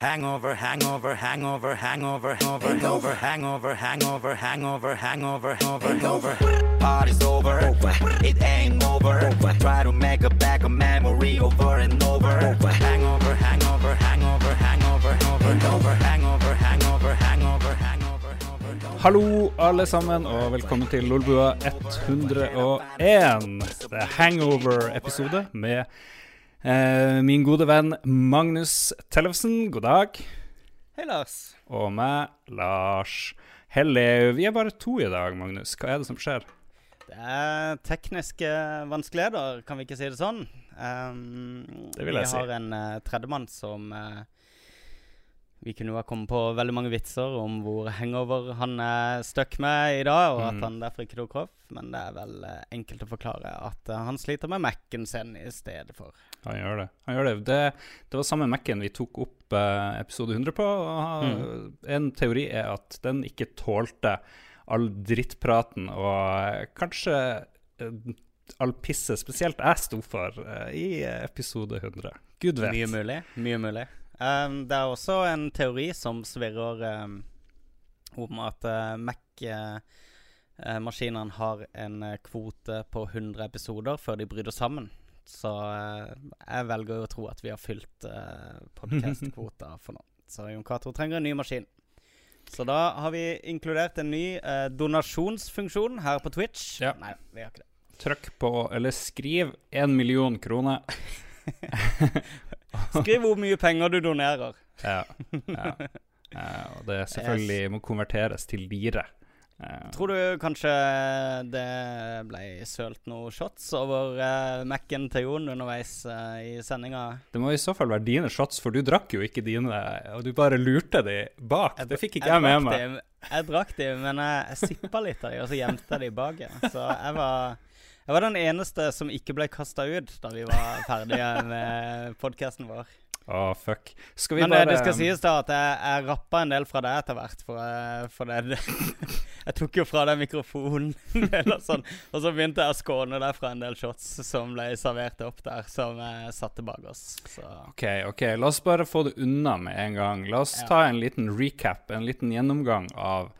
Hangover, hangover, hangover, hangover, hangover, hangover, hangover, hangover, hangover, hangover. Party's over, it ain't over. Try to make a back a memory over and over. Hangover, hangover, hangover, hangover, hangover, hangover, hangover, hangover, hangover. Hallo, alle sammen, og velkommen til Lolbua 101. Det er hangover-episode med eh, min gode venn Magnus Tellefsen. God dag. Hei, Lars. Og meg, Lars Hellau. Vi er bare to i dag, Magnus. Hva er det som skjer? Det er tekniske vanskeligheter, kan vi ikke si det sånn? Um, Det vil jeg si. vi si. har en uh, tredjemann som uh, Vi kunne jo ha kommet på veldig mange vitser om hvor hangover han er stuck med i dag, og Mm. at han derfor ikke tok opp, men det er vel uh, enkelt å forklare at eh, han sliter med Mac-en sin i stedet for. Han gjør det. Han gjør det. det. Det var samme Mac-en vi tok opp eh, episode 100 på. Mm. En teori er at den ikke tålte all drittpraten og eh, kanskje eh, all pisset spesielt jeg sto for eh, i episode 100. Gud vet. Mye mulig. Mye mulig. Um, det er også en teori som svirrer um, om at uh, Mac-maskinene har en kvote på 100 episoder før de bryter sammen. Så uh, jeg velger å tro at vi har fylt uh, podkast-kvota for nå. Så Jon Cato trenger en ny maskin. Så da har vi inkludert en ny uh, donasjonsfunksjon her på Twitch. Ja. Nei, vi har ikke det. Trykk på, eller skriv én million kroner. Skriv hvor mye penger du donerer. Ja. ja. Eh, og det selvfølgelig må konverteres til lire. Eh, Tror du kanskje det ble sølt noen shots over uh, Mac-en til Jon underveis uh, i sendinga? Det må i så fall være dine shots, for du drakk jo ikke dine, og du bare lurte de bak. Det fikk ikke jeg, med meg. De, Jeg drakk de, men jeg, jeg sippa litt av de, og så gjemte jeg de bak. Så jeg var, jeg var den eneste som ikke ble kasta ut da vi var ferdige med podkasten vår. Å, fuck. Skal vi Men bare det skal sies da at jeg, jeg rappa en del fra deg etter hvert, for, eh, for det Jeg tok jo fra deg mikrofonen, eller sånn, og så begynte jeg å skåne deg fra en del shots som ble servert opp der, som jeg satte bak oss. Så OK, ok, la oss bare få det unna med en gang. La oss Ja. ta en liten recap, en liten gjennomgang av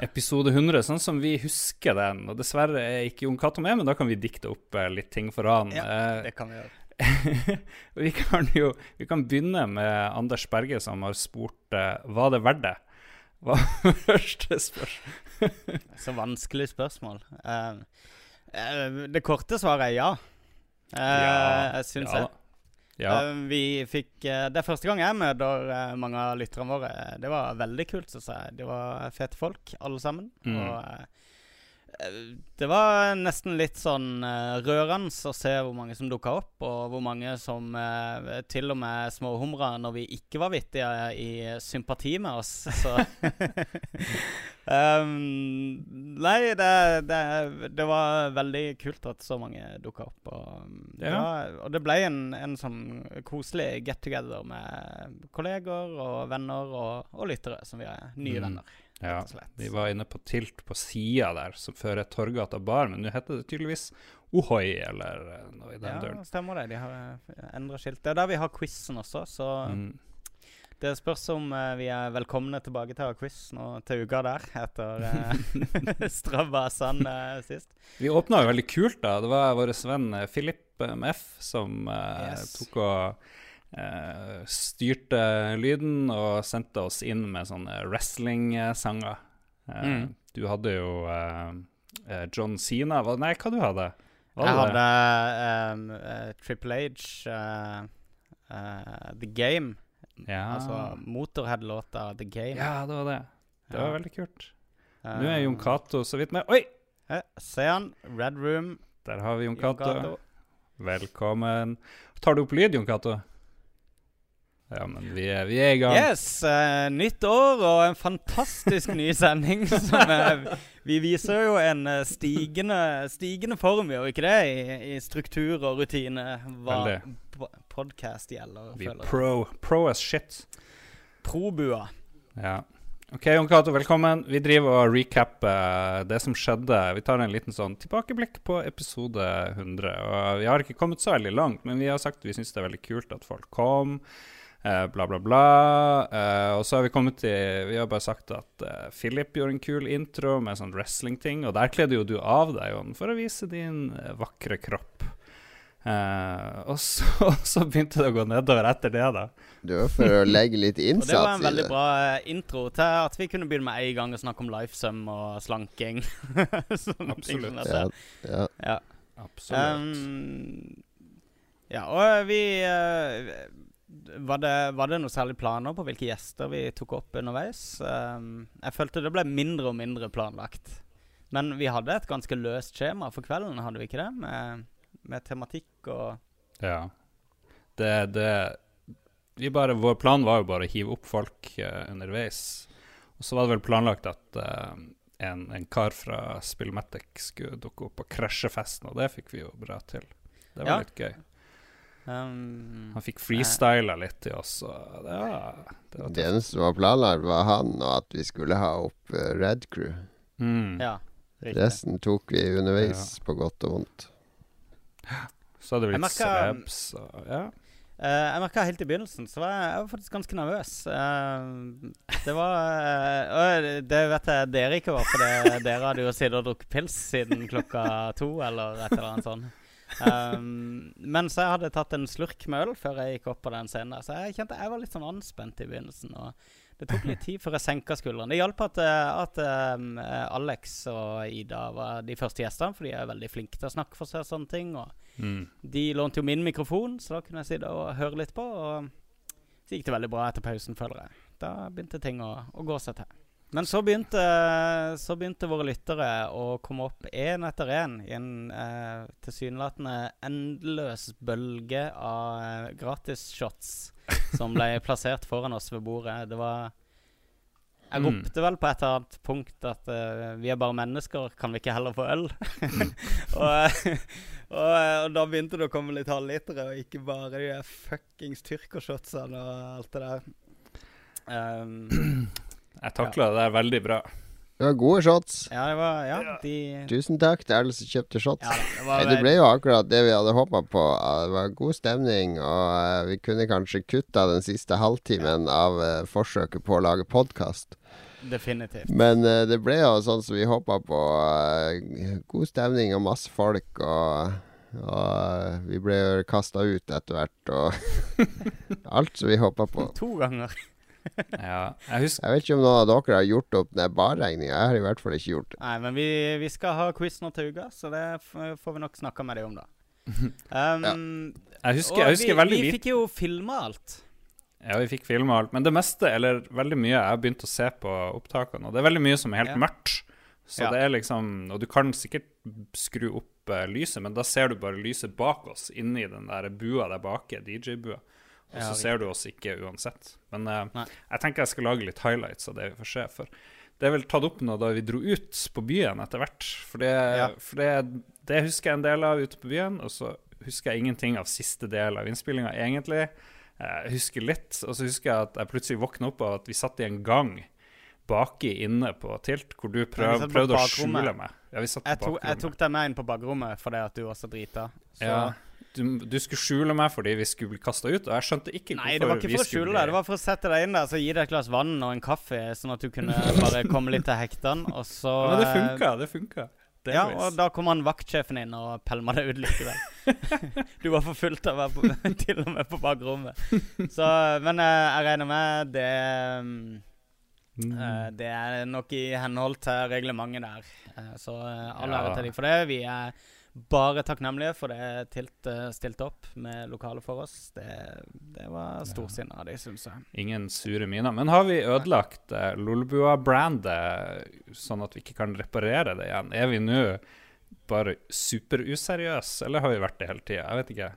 episode 100, sånn som vi husker den. Og dessverre er ikke Jon Cato med, men da kan vi dikte opp eh, litt ting for han. Ja, Eh, det kan vi gjøre. vi kan jo vi kan begynne med Anders Berge, som har spurt uh, var det verdt det. Hva var første spørsmål? Så vanskelig spørsmål. Uh, uh, det korte svaret er ja. Uh, jeg syns ja, jeg. Ja. Eh, vi fikk eh, Det er første gang jeg møter eh, mange av lytterne våre. Det var veldig kult, syns jeg. De var fete folk, alle sammen. Mm. Og eh, det var nesten litt sånn uh, rørende å se hvor mange som dukka opp, og hvor mange som uh, til og med småhumra når vi ikke var vittige i sympati med oss. Så um, Nei, det, det, det var veldig kult at så mange dukka opp. Og, ja. det Ja. og det ble en, en sånn koselig get together med kolleger og venner og, og lyttere, som vi er nye Mm. venner. Ja, vi var inne på Tilt på sida der, som før het Torgata bar, men nå heter det tydeligvis Ohoi, eller eh, noe i den Ja, døren. stemmer det. De har endra skilt. Det er der vi har quizen også, så Mm. det spørs om uh, vi er velkomne tilbake til å ha quiz nå til uka der, etter uh, strabasene uh, sist. Vi åpna jo veldig kult, da. Det var vår venn Filip Philip eh, med F som uh, Yes. tok og eh, styrte lyden og sendte oss inn med sånne wrestling-sanger. Eh, Mm. Du hadde jo eh, eh, John Sina Nei, hva du hadde du? Jeg hadde um, uh, Triple H, uh, uh, The Game, ja. altså Motorhead-låta The Game. ja, det var det. Det var Ja. veldig kult. Eh, Nå er Jon Cato så vidt med. Oi! eh, Se han. Red Room. Der har vi Jon. Cato. Velkommen. Tar du opp lyd, Jon Cato? Ja, men vi er, vi er i gang. Yes! Uh, nytt år og en fantastisk ny sending. Som, eh, vi viser jo en eh, stigende, stigende form, gjør ikke det? I, i struktur og rutine hva podkast gjelder. Vi er pro, pro as shit. Probua. Ja. OK, Jon Cato, velkommen. Vi driver og recapper det som skjedde. Vi tar en liten sånn tilbakeblikk på episode 100. Og vi har ikke kommet så veldig langt, men vi har sagt vi syns det er veldig kult at folk kom. Eh, bla, bla, bla. Eh, og så har vi kommet til Vi har bare sagt at eh, Philip gjorde en kul intro med sånn wrestling-ting, og der kledde jo du av deg, Jon, for å vise din eh, vakre kropp. Eh, og, så, og så begynte det å gå nedover etter det, da. Det var for å legge litt innsats i det. Og det var en veldig bra eh, intro til at vi kunne begynne med en gang å snakke om lifesum og slanking. Absolutt. Ja, ja. Ja. Absolutt. Um, ja, og vi eh, var, det, var det noe særlig planer på hvilke gjester vi tok opp underveis? Um, jeg følte det ble mindre og mindre planlagt. Men vi hadde et ganske løst skjema for kvelden, hadde vi ikke det? Med, med tematikk og Ja. Det, det vi bare, Vår plan var jo bare å hive opp folk uh, underveis. Og så var det vel planlagt at uh, en, en kar fra Spillmatic skulle dukke opp og krasje festen, og det fikk vi jo bra til. Det var Ja. litt gøy. Um, Han fikk freestyla litt i oss, og det var, det var Det eneste som var planlagt, var han, og at vi skulle ha opp eh, Red Crew. Mm. Ja. Resten tok vi underveis, på godt og vondt. Så hadde vi litt merket- celebs og ja. Uh, jeg merka helt i begynnelsen, så var jeg, jeg var faktisk ganske nervøs. Uh, det var uh, og Det vet jeg dere ikke var, for det, dere hadde jo sittet og drukket pils siden klokka to, eller et eller annet sånt. Um, mens jeg hadde tatt en slurk med øl før jeg gikk opp på den scenen så jeg kjente jeg var litt sånn anspent i begynnelsen. Og det tok litt tid før jeg senka skuldrene. Det hjalp at, eh, at um, Alex og Ida var de første gjestene, for de er veldig flinke til å snakke for seg og sånne ting. Og Mm. de lånte jo min mikrofon, så da kunne jeg sitte og høre litt på. Og så gikk det veldig bra etter pausen, føler jeg. Da begynte ting å, å gå seg til. Men så begynte, så begynte våre lyttere å komme opp én etter én i en eh, tilsynelatende endeløs bølge av eh, gratisshots som ble plassert foran oss ved bordet. Det var Jeg Mm. ropte vel på et eller annet punkt at eh, vi er bare mennesker, kan vi ikke heller få øl? og, eh, og, eh, og da begynte det å komme litt halvlitere, og ikke bare de fuckings tyrkershotsene og alt det der. Um, Jeg takla det der veldig bra. Det var gode shots. ja, det var Ja, de Tusen takk til alle som kjøpte shots. ja, det, var, det ble jo akkurat det vi hadde håpa på. Det var god stemning, og uh, vi kunne kanskje kutta den siste halvtimen av uh, forsøket på å lage podkast. definitivt. Men uh, det ble jo sånn som vi håpa på. God stemning og masse folk, og, og vi ble jo kasta ut etter hvert, og alt som vi håpa på. To ganger. Ja, jeg husker Jeg vet ikke om noen av dere har gjort opp den barregninga. Jeg har i hvert fall ikke gjort det. Nei, men vi, vi skal ha quiz nå til uka, så det f får vi nok snakka med deg om, da. Um, Jeg husker, og jeg husker vi, veldig vi fikk jo filma alt. Ja, vi fikk filma alt. Men det meste, eller veldig mye, jeg har begynt å se på opptakene. Og det er veldig mye som er helt Ja. mørkt. Så Ja. det er liksom Og du kan sikkert skru opp uh, lyset, men da ser du bare lyset bak oss, inni den der bua der bak, DJ-bua. Og så ser du oss ikke uansett. Men uh, jeg tenker jeg skal lage litt highlights av det vi får se. For det er vel tatt opp nå da vi dro ut på byen etter hvert. For det, Ja. for det, det husker jeg en del av ute på byen, og så husker jeg ingenting av siste del av innspillinga, egentlig. Jeg husker litt, og så husker jeg at jeg plutselig våkna opp av at vi satt i en gang baki inne på Tilt, hvor du prøv, prøvde å skjule meg. Ja, vi satt Jeg, tok- jeg tok deg med inn på bakrommet fordi at du også drita. Så Ja, du, du skulle skjule meg fordi vi skulle bli kasta ut, og jeg skjønte ikke Nei, hvorfor det var ikke for å skjule deg. Det var for å sette deg inn der, så gi deg et glass vann og en kaffe, sånn at du kunne bare komme litt til hektene, og så Ja, Men det funka, det funka. Ja, og da kom han vaktsjefen inn og pælma deg ut likevel. du var for fullt av på, til og med på bakrommet. Så, men eh, jeg regner med det mm, eh, Det er nok i henhold til reglementet der. Eh, så alle all ære Ja. til deg for det. Vi er bare takknemlige for det Tilt uh, stilte opp med lokale for oss. Det, det var storsinna av dem, syns jeg. Ingen sure miner. Men har vi ødelagt uh, Lolbua-brandet sånn at vi ikke kan reparere det igjen? Er vi nå bare superuseriøse, eller har vi vært det hele tida? Jeg vet ikke.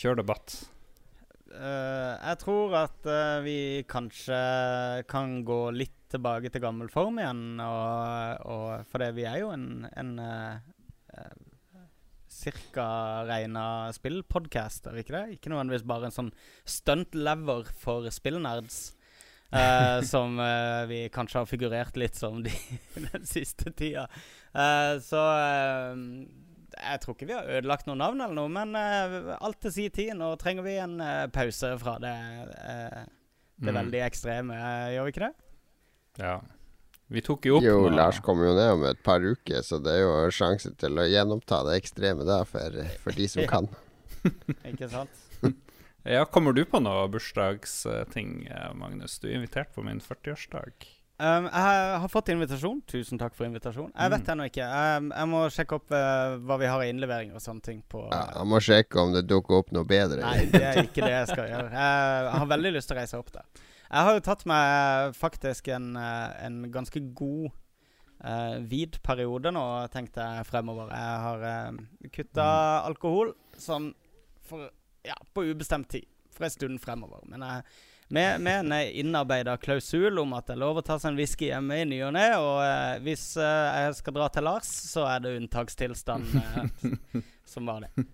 Kjør debatt. Uh, jeg tror at uh, vi kanskje kan gå litt tilbake til gammel form igjen. Og, og, for det, vi er jo en, en uh, cirka regna er vi ikke det? Ikke nødvendigvis bare en sånn stuntlever for spillnerds. Uh, som uh, vi kanskje har figurert litt som de, den siste tida. Uh, så jeg tror ikke vi har ødelagt noe navn eller noe, men alt til sin tid. Nå trenger vi en pause fra det, det Mm. veldig ekstreme, gjør vi ikke det? Ja. Vi tok jo opp Jo, med... Lars kommer jo ned om et par uker, så det er jo sjanse til å gjenoppta det ekstreme da, for, for de som kan. Ikke sant? Ja, Kommer du på noe bursdagsting, eh, Magnus? Du er invitert på min 40-årsdag. Um, jeg har- fått invitasjon. Tusen takk for invitasjon. Jeg vet Mm. ennå ikke. Um, jeg må sjekke opp uh, hva vi har i innlevering og sånne ting på Ja, jeg må sjekke om det dukker opp noe bedre. Nei, det er ikke det jeg skal gjøre. Jeg har veldig lyst til å reise opp der. Jeg har jo tatt meg faktisk en, eh, en ganske god uh, vid periode nå, tenkte jeg fremover. Jeg har uh, kutta alkohol sånn for ja, på ubestemt tid. For en stund fremover. Men jeg med, med en innarbeida klausul om at det er lov å ta seg en whisky hjemme i ny og ne. Og uh, hvis uh, jeg skal dra til Lars, så er det unntakstilstand eh, som var det.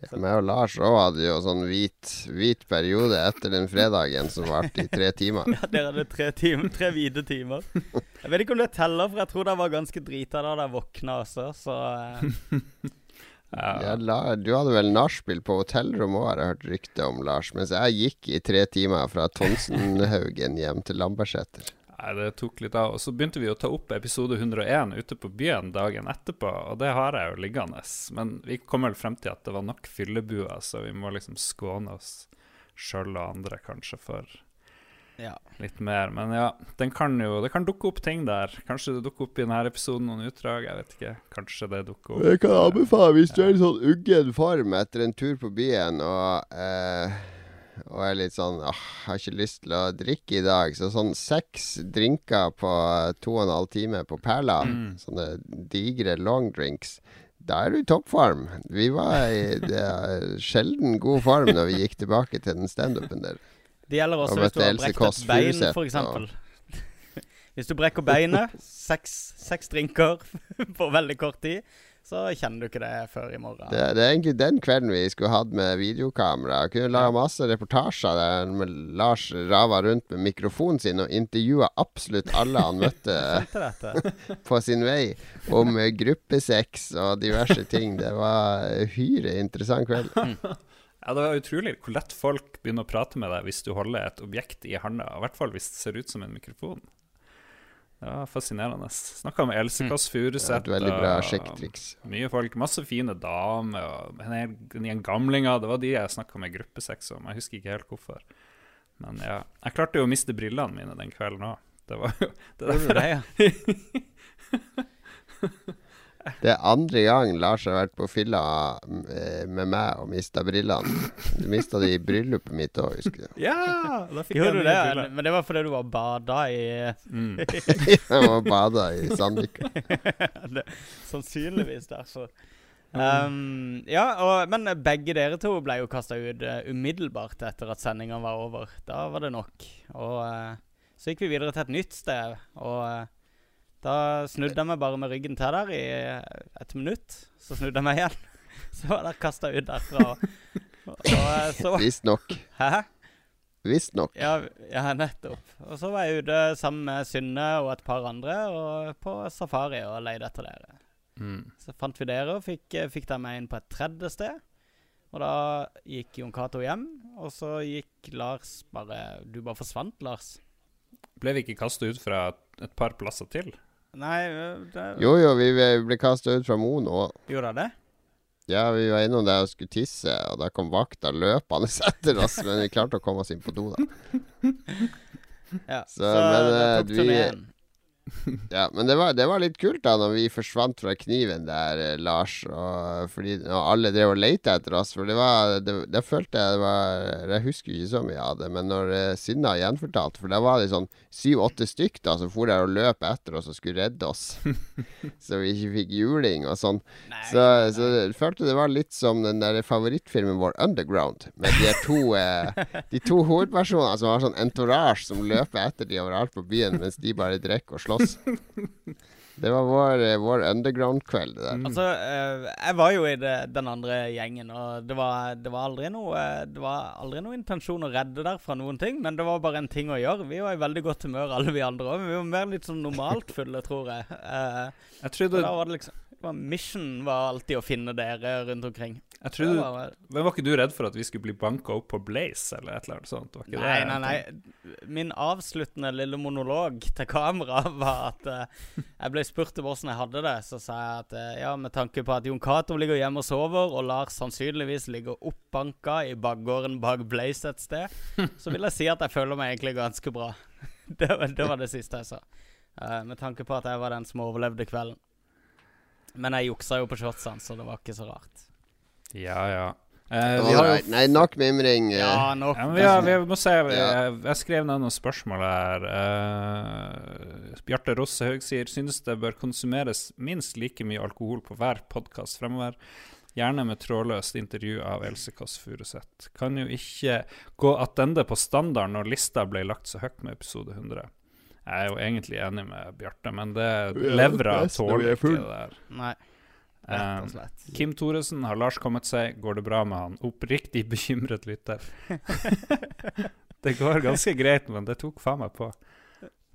Ja, meg og Lars òg hadde jo sånn hvit, hvit periode etter den fredagen som varte i tre timer. Ja, dere hadde tre, timer, tre hvite timer. Jeg vet ikke om det teller, for jeg tror det var ganske drita da jeg våkna også, så uh... Ja, Ja, La, du hadde vel nachspiel på hotellrommet òg, har jeg hørt rykte om, Lars. Mens jeg gikk i tre timer fra Tonsenhaugen hjem til Lambertseter. Nei, det tok litt av. Og så begynte vi å ta opp episode 101 ute på byen dagen etterpå, og det har jeg jo liggende. Men vi kom vel frem til at det var nok fyllebuer, så vi må liksom skåne oss sjøl og andre kanskje for ja. litt mer. Men ja, den kan jo, det kan dukke opp ting der. Kanskje det dukker opp i denne episoden noen utdrag, jeg vet ikke. Kanskje det dukker opp. Jeg kan anbefale, hvis du er i sånn uggen form etter en tur på byen og, eh, og er litt sånn åh, har ikke lyst til å drikke i dag, så sånn seks drinker på to og en halv time på Perla, Mm. sånne digre long drinks, da er du i toppform. Vi var i sjelden god form når vi gikk tilbake til den standupen der. Det gjelder også Og hvis du har brekt et bein, f.eks. for eksempel. Hvis du brekker beinet, seks, seks drinker på veldig kort tid, så kjenner du ikke det før i morgen. Det, det er egentlig den kvelden vi skulle hatt med videokamera. Kunne laga masse reportasjer der med Lars rava rundt med mikrofonen sin og intervjua absolutt alle han møtte på sin vei om eh, gruppesex og diverse ting. Det var uhyre interessant kveld. Ja, Det var utrolig hvor lett folk begynner å prate med deg hvis du holder et objekt i handa. I hvert fall hvis det ser ut som en mikrofon. Det var fascinerende. Snakka med Else Kåss Det Furuseth. veldig bra sjekketriks. Mye folk. Masse fine damer. Og en hel gjeng gamlinger. Det var de jeg snakka med i gruppesex om. Jeg husker ikke helt hvorfor. Men ja. Jeg klarte jo å miste brillene mine den kvelden òg. Det var jo det det, derfor det, ja? Det er andre gang Lars har vært på fylla eh, med meg og mista brillene. Du mista de i bryllupet mitt òg, husker du. Ja! Da fikk Gjorde du jeg det? briller. Men det var fordi du var bada i Mm. Jeg var bada i Sandvika. det, Sannsynligvis derfor. Um, ja, og, men begge dere to ble jo kasta ut eh, umiddelbart etter at sendinga var over. Da var det nok. Og uh, så gikk vi videre til et nytt sted, og eh, da snudde jeg meg bare med ryggen til der i eh, et minutt. Så snudde jeg meg igjen. Så var der kasta ut derfra. Eh, Visstnok. Hæ? Visstnok. Ja, ja, nettopp. Og så var jeg ute sammen med Synne og et par andre og på safari og leide etter dere. Mm. Så fant vi dere og fikk, eh, fikk dem med inn på et tredje sted. Og da gikk Jon Cato hjem, og så gikk Lars bare Du bare forsvant, Lars. Ble vi ikke kasta ut fra et par plasser til? Nei, det, Jo jo, vi ble kasta ut fra Mo nå. gjorde det? Ja, vi var innom der og skulle tisse, og da kom vakta løpende etter oss. Men vi klarte å komme oss inn på do, da. Ja. Så, men, det tok vi- turneen. Ja, men det var, det var litt kult da Når vi forsvant fra kniven der, eh, Lars. Og, fordi og alle drev og lette etter oss. For det var det, det følte jeg det var Jeg husker ikke så mye av det, men når Synna gjenfortalte For da var det sånn syv-åtte stykk da som for der og løp etter oss og skulle redde oss. så vi ikke fikk juling og sånn. Nei, Så, så jeg følte det var litt som den der favorittfilmen vår, 'Underground'. Med de to eh, De to hovedpersonene som har sånn entourage som løper etter de overalt på byen, mens de bare drikker og slåss. Det var vår, eh, vår underground-kveld, det der. Altså, øh, jeg var jo i det, den andre gjengen, og det var, det var aldri noe øh, Det var aldri noe intensjon å redde der fra noen ting, men det var bare en ting å gjøre. Vi var i veldig godt humør, alle vi andre òg. Vi var mer litt sånn normalt fulle, tror jeg. Eh, Jeg trodde da var det liksom var mission var alltid å finne dere rundt omkring. Jeg Det trodde, var- men Var ikke du redd for at vi skulle bli banka opp på Blaze eller et eller annet sånt? Nei, det nei, nei. Min avsluttende lille monolog til kamera var at uh, jeg ble spurt om åssen jeg hadde det. Så sa jeg at uh, ja, med tanke på at Jon Cato ligger hjemme og sover, og Lars sannsynligvis ligger oppbanka i bakgården bak Blaze et sted, så vil jeg si at jeg føler meg egentlig ganske bra. Det var det, var det siste jeg sa. Uh, med tanke på at jeg var den som overlevde kvelden. Men jeg juksa jo på shotsene, så det var ikke så rart. Ja, ja. Eh, vi har jo Nei, nok mimring. eh. Ja, nok. ja, men vi, har, vi må se jeg, Ja. jeg skrev ned noen spørsmål her. Eh, Bjarte Rosse Haug sier synes det bør konsumeres minst like mye alkohol på hver podkast fremover. Gjerne med trådløst intervju av Else Kåss Furuseth. Kan jo ikke gå attende på standard når lista ble lagt så høyt med episode 100. Jeg er jo egentlig enig med Bjarte, men det levra tåler er ikke det der. Nei, rett Um, og slett. Kim Thoresen, har Lars kommet seg? Går det bra med han? Oppriktig bekymret lytter. det går ganske greit, men det tok faen meg på.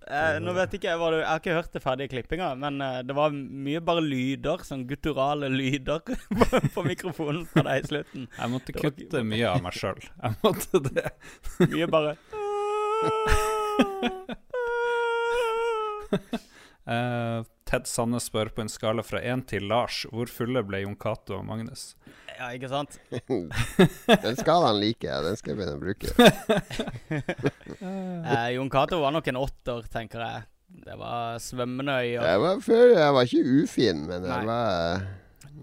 Eh, nå vet ikke jeg du Jeg har ikke hørt det ferdige klippinga, men eh, det var mye bare lyder, sånn gutturale lyder, på, på mikrofonen fra deg i slutten. Jeg måtte Det var kutte mye av meg sjøl. Jeg måtte det. Mye bare Eh, Ted Sanne spør på en skala fra én til Lars hvor fulle ble Jon Cato og Magnus? Ja, ikke sant? Den skalaen liker jeg. Den skal jeg begynne å bruke. Eh, Jon Cato var nok en åtter, tenker jeg. Det var svømmende øyer. Jeg var, før, jeg var ikke ufin, men jeg var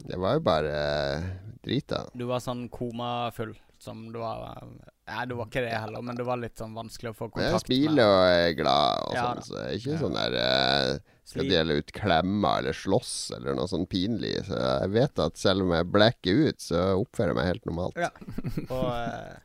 Det var jo bare eh, drita. Du var sånn komafull, som du var Nei, du var ikke det heller, men det var litt sånn vanskelig å få Men jeg kontakt smiler og er glad og Ja sånn, så jeg er ikke Ja. sånn der eh, Skal dele ut klemmer eller slåss eller noe sånn pinlig. Så jeg vet at selv om jeg blekker ut, så oppfører jeg meg helt normalt. Ja. Og, eh,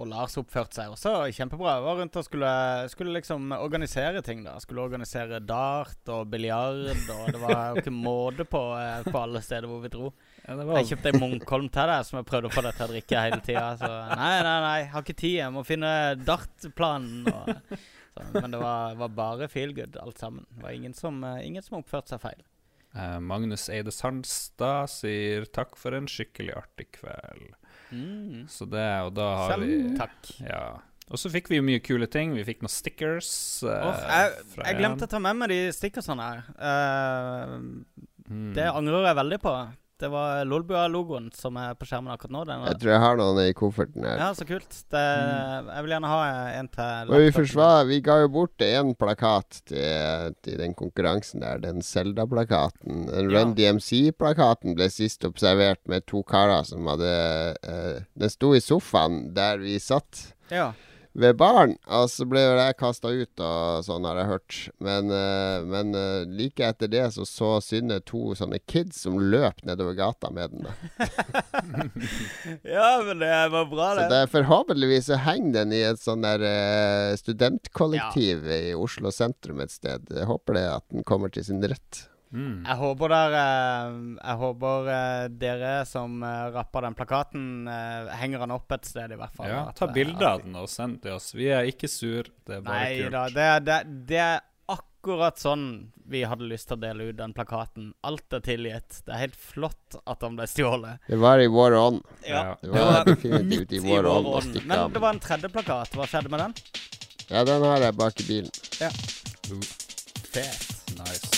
og Lars oppførte seg også kjempebra. Jeg var rundt og skulle, skulle liksom organisere ting. da Skulle organisere dart og biljard, og det var jo ikke måte på eh, på alle steder hvor vi dro. Ja, var Jeg kjøpte en Munkholm til deg som jeg prøvde å få deg til å drikke hele tida. Så nei, nei, nei, jeg har ikke tid. Jeg må finne dartplanen. Og, så, men det var, var bare feel good, alt sammen. Det var ingen som, eh, ingen som oppførte seg feil. Uh, Magnus Eide Sandstad sier takk for en skikkelig artig kveld. Mm. Så det, og da har Selv vi takk. Ja. Og så fikk vi jo mye kule ting. Vi fikk noen stickers. Uh, Åh, jeg, jeg glemte å ta med meg de stickersene her. Uh, Mm. det angrer jeg veldig på. Det var Lolbua-logoen som er på skjermen akkurat nå. Den Jeg tror jeg har noen i kofferten her. ja, så kult. Det, Jeg vil gjerne ha en til. Men vi, forsvar, vi ga jo bort én plakat til, til den konkurransen der. Den Selda-plakaten. Den Ja. Run DMC-plakaten ble sist observert med to karer som hadde uh, Den sto i sofaen der vi satt Ja. Ved baren. Og så ble jo jeg kasta ut, og sånn har jeg hørt. Men, eh, men eh, like etter det så så Synne to sånne kids som løp nedover gata med den. ja, men det var bra, det. Så det. er forhåpentligvis så henger den i et sånn der eh, studentkollektiv i Oslo sentrum et sted. Jeg håper det at den kommer til sin rett. Mm. Jeg håper, der, eh, jeg håper eh, dere som rapper den plakaten, eh, henger den opp et sted, i hvert fall. Ja, ta eh, bilde av den og send til oss. Vi er ikke sur, det er bare Nei kult. da, det, det, det er akkurat sånn vi hadde lyst til å dele ut den plakaten. Alt er tilgitt. Det er helt flott at den ble stjålet. Det var i vår ånd. Ja. Det var definitivt midt i vår ånd å Men det var en tredje plakat. Hva skjedde med den? Ja, den har jeg bak i bilen. Ja. Fet. nice.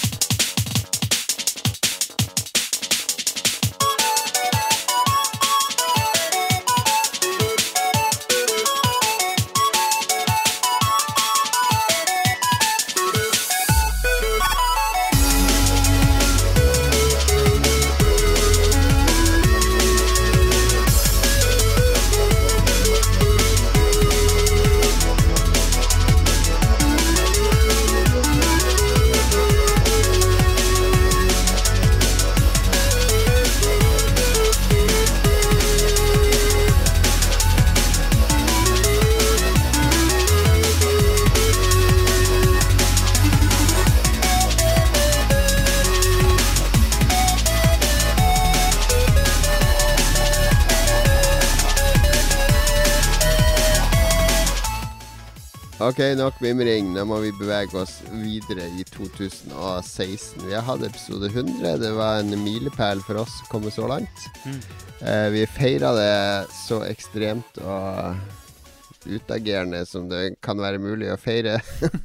Ok, nok mimring. Nå må vi bevege oss videre i 2016. Vi har hatt episode 100. Det var en milepæl for oss å komme så langt. Mm. Eh, vi feira det så ekstremt og utagerende som det kan være mulig å feire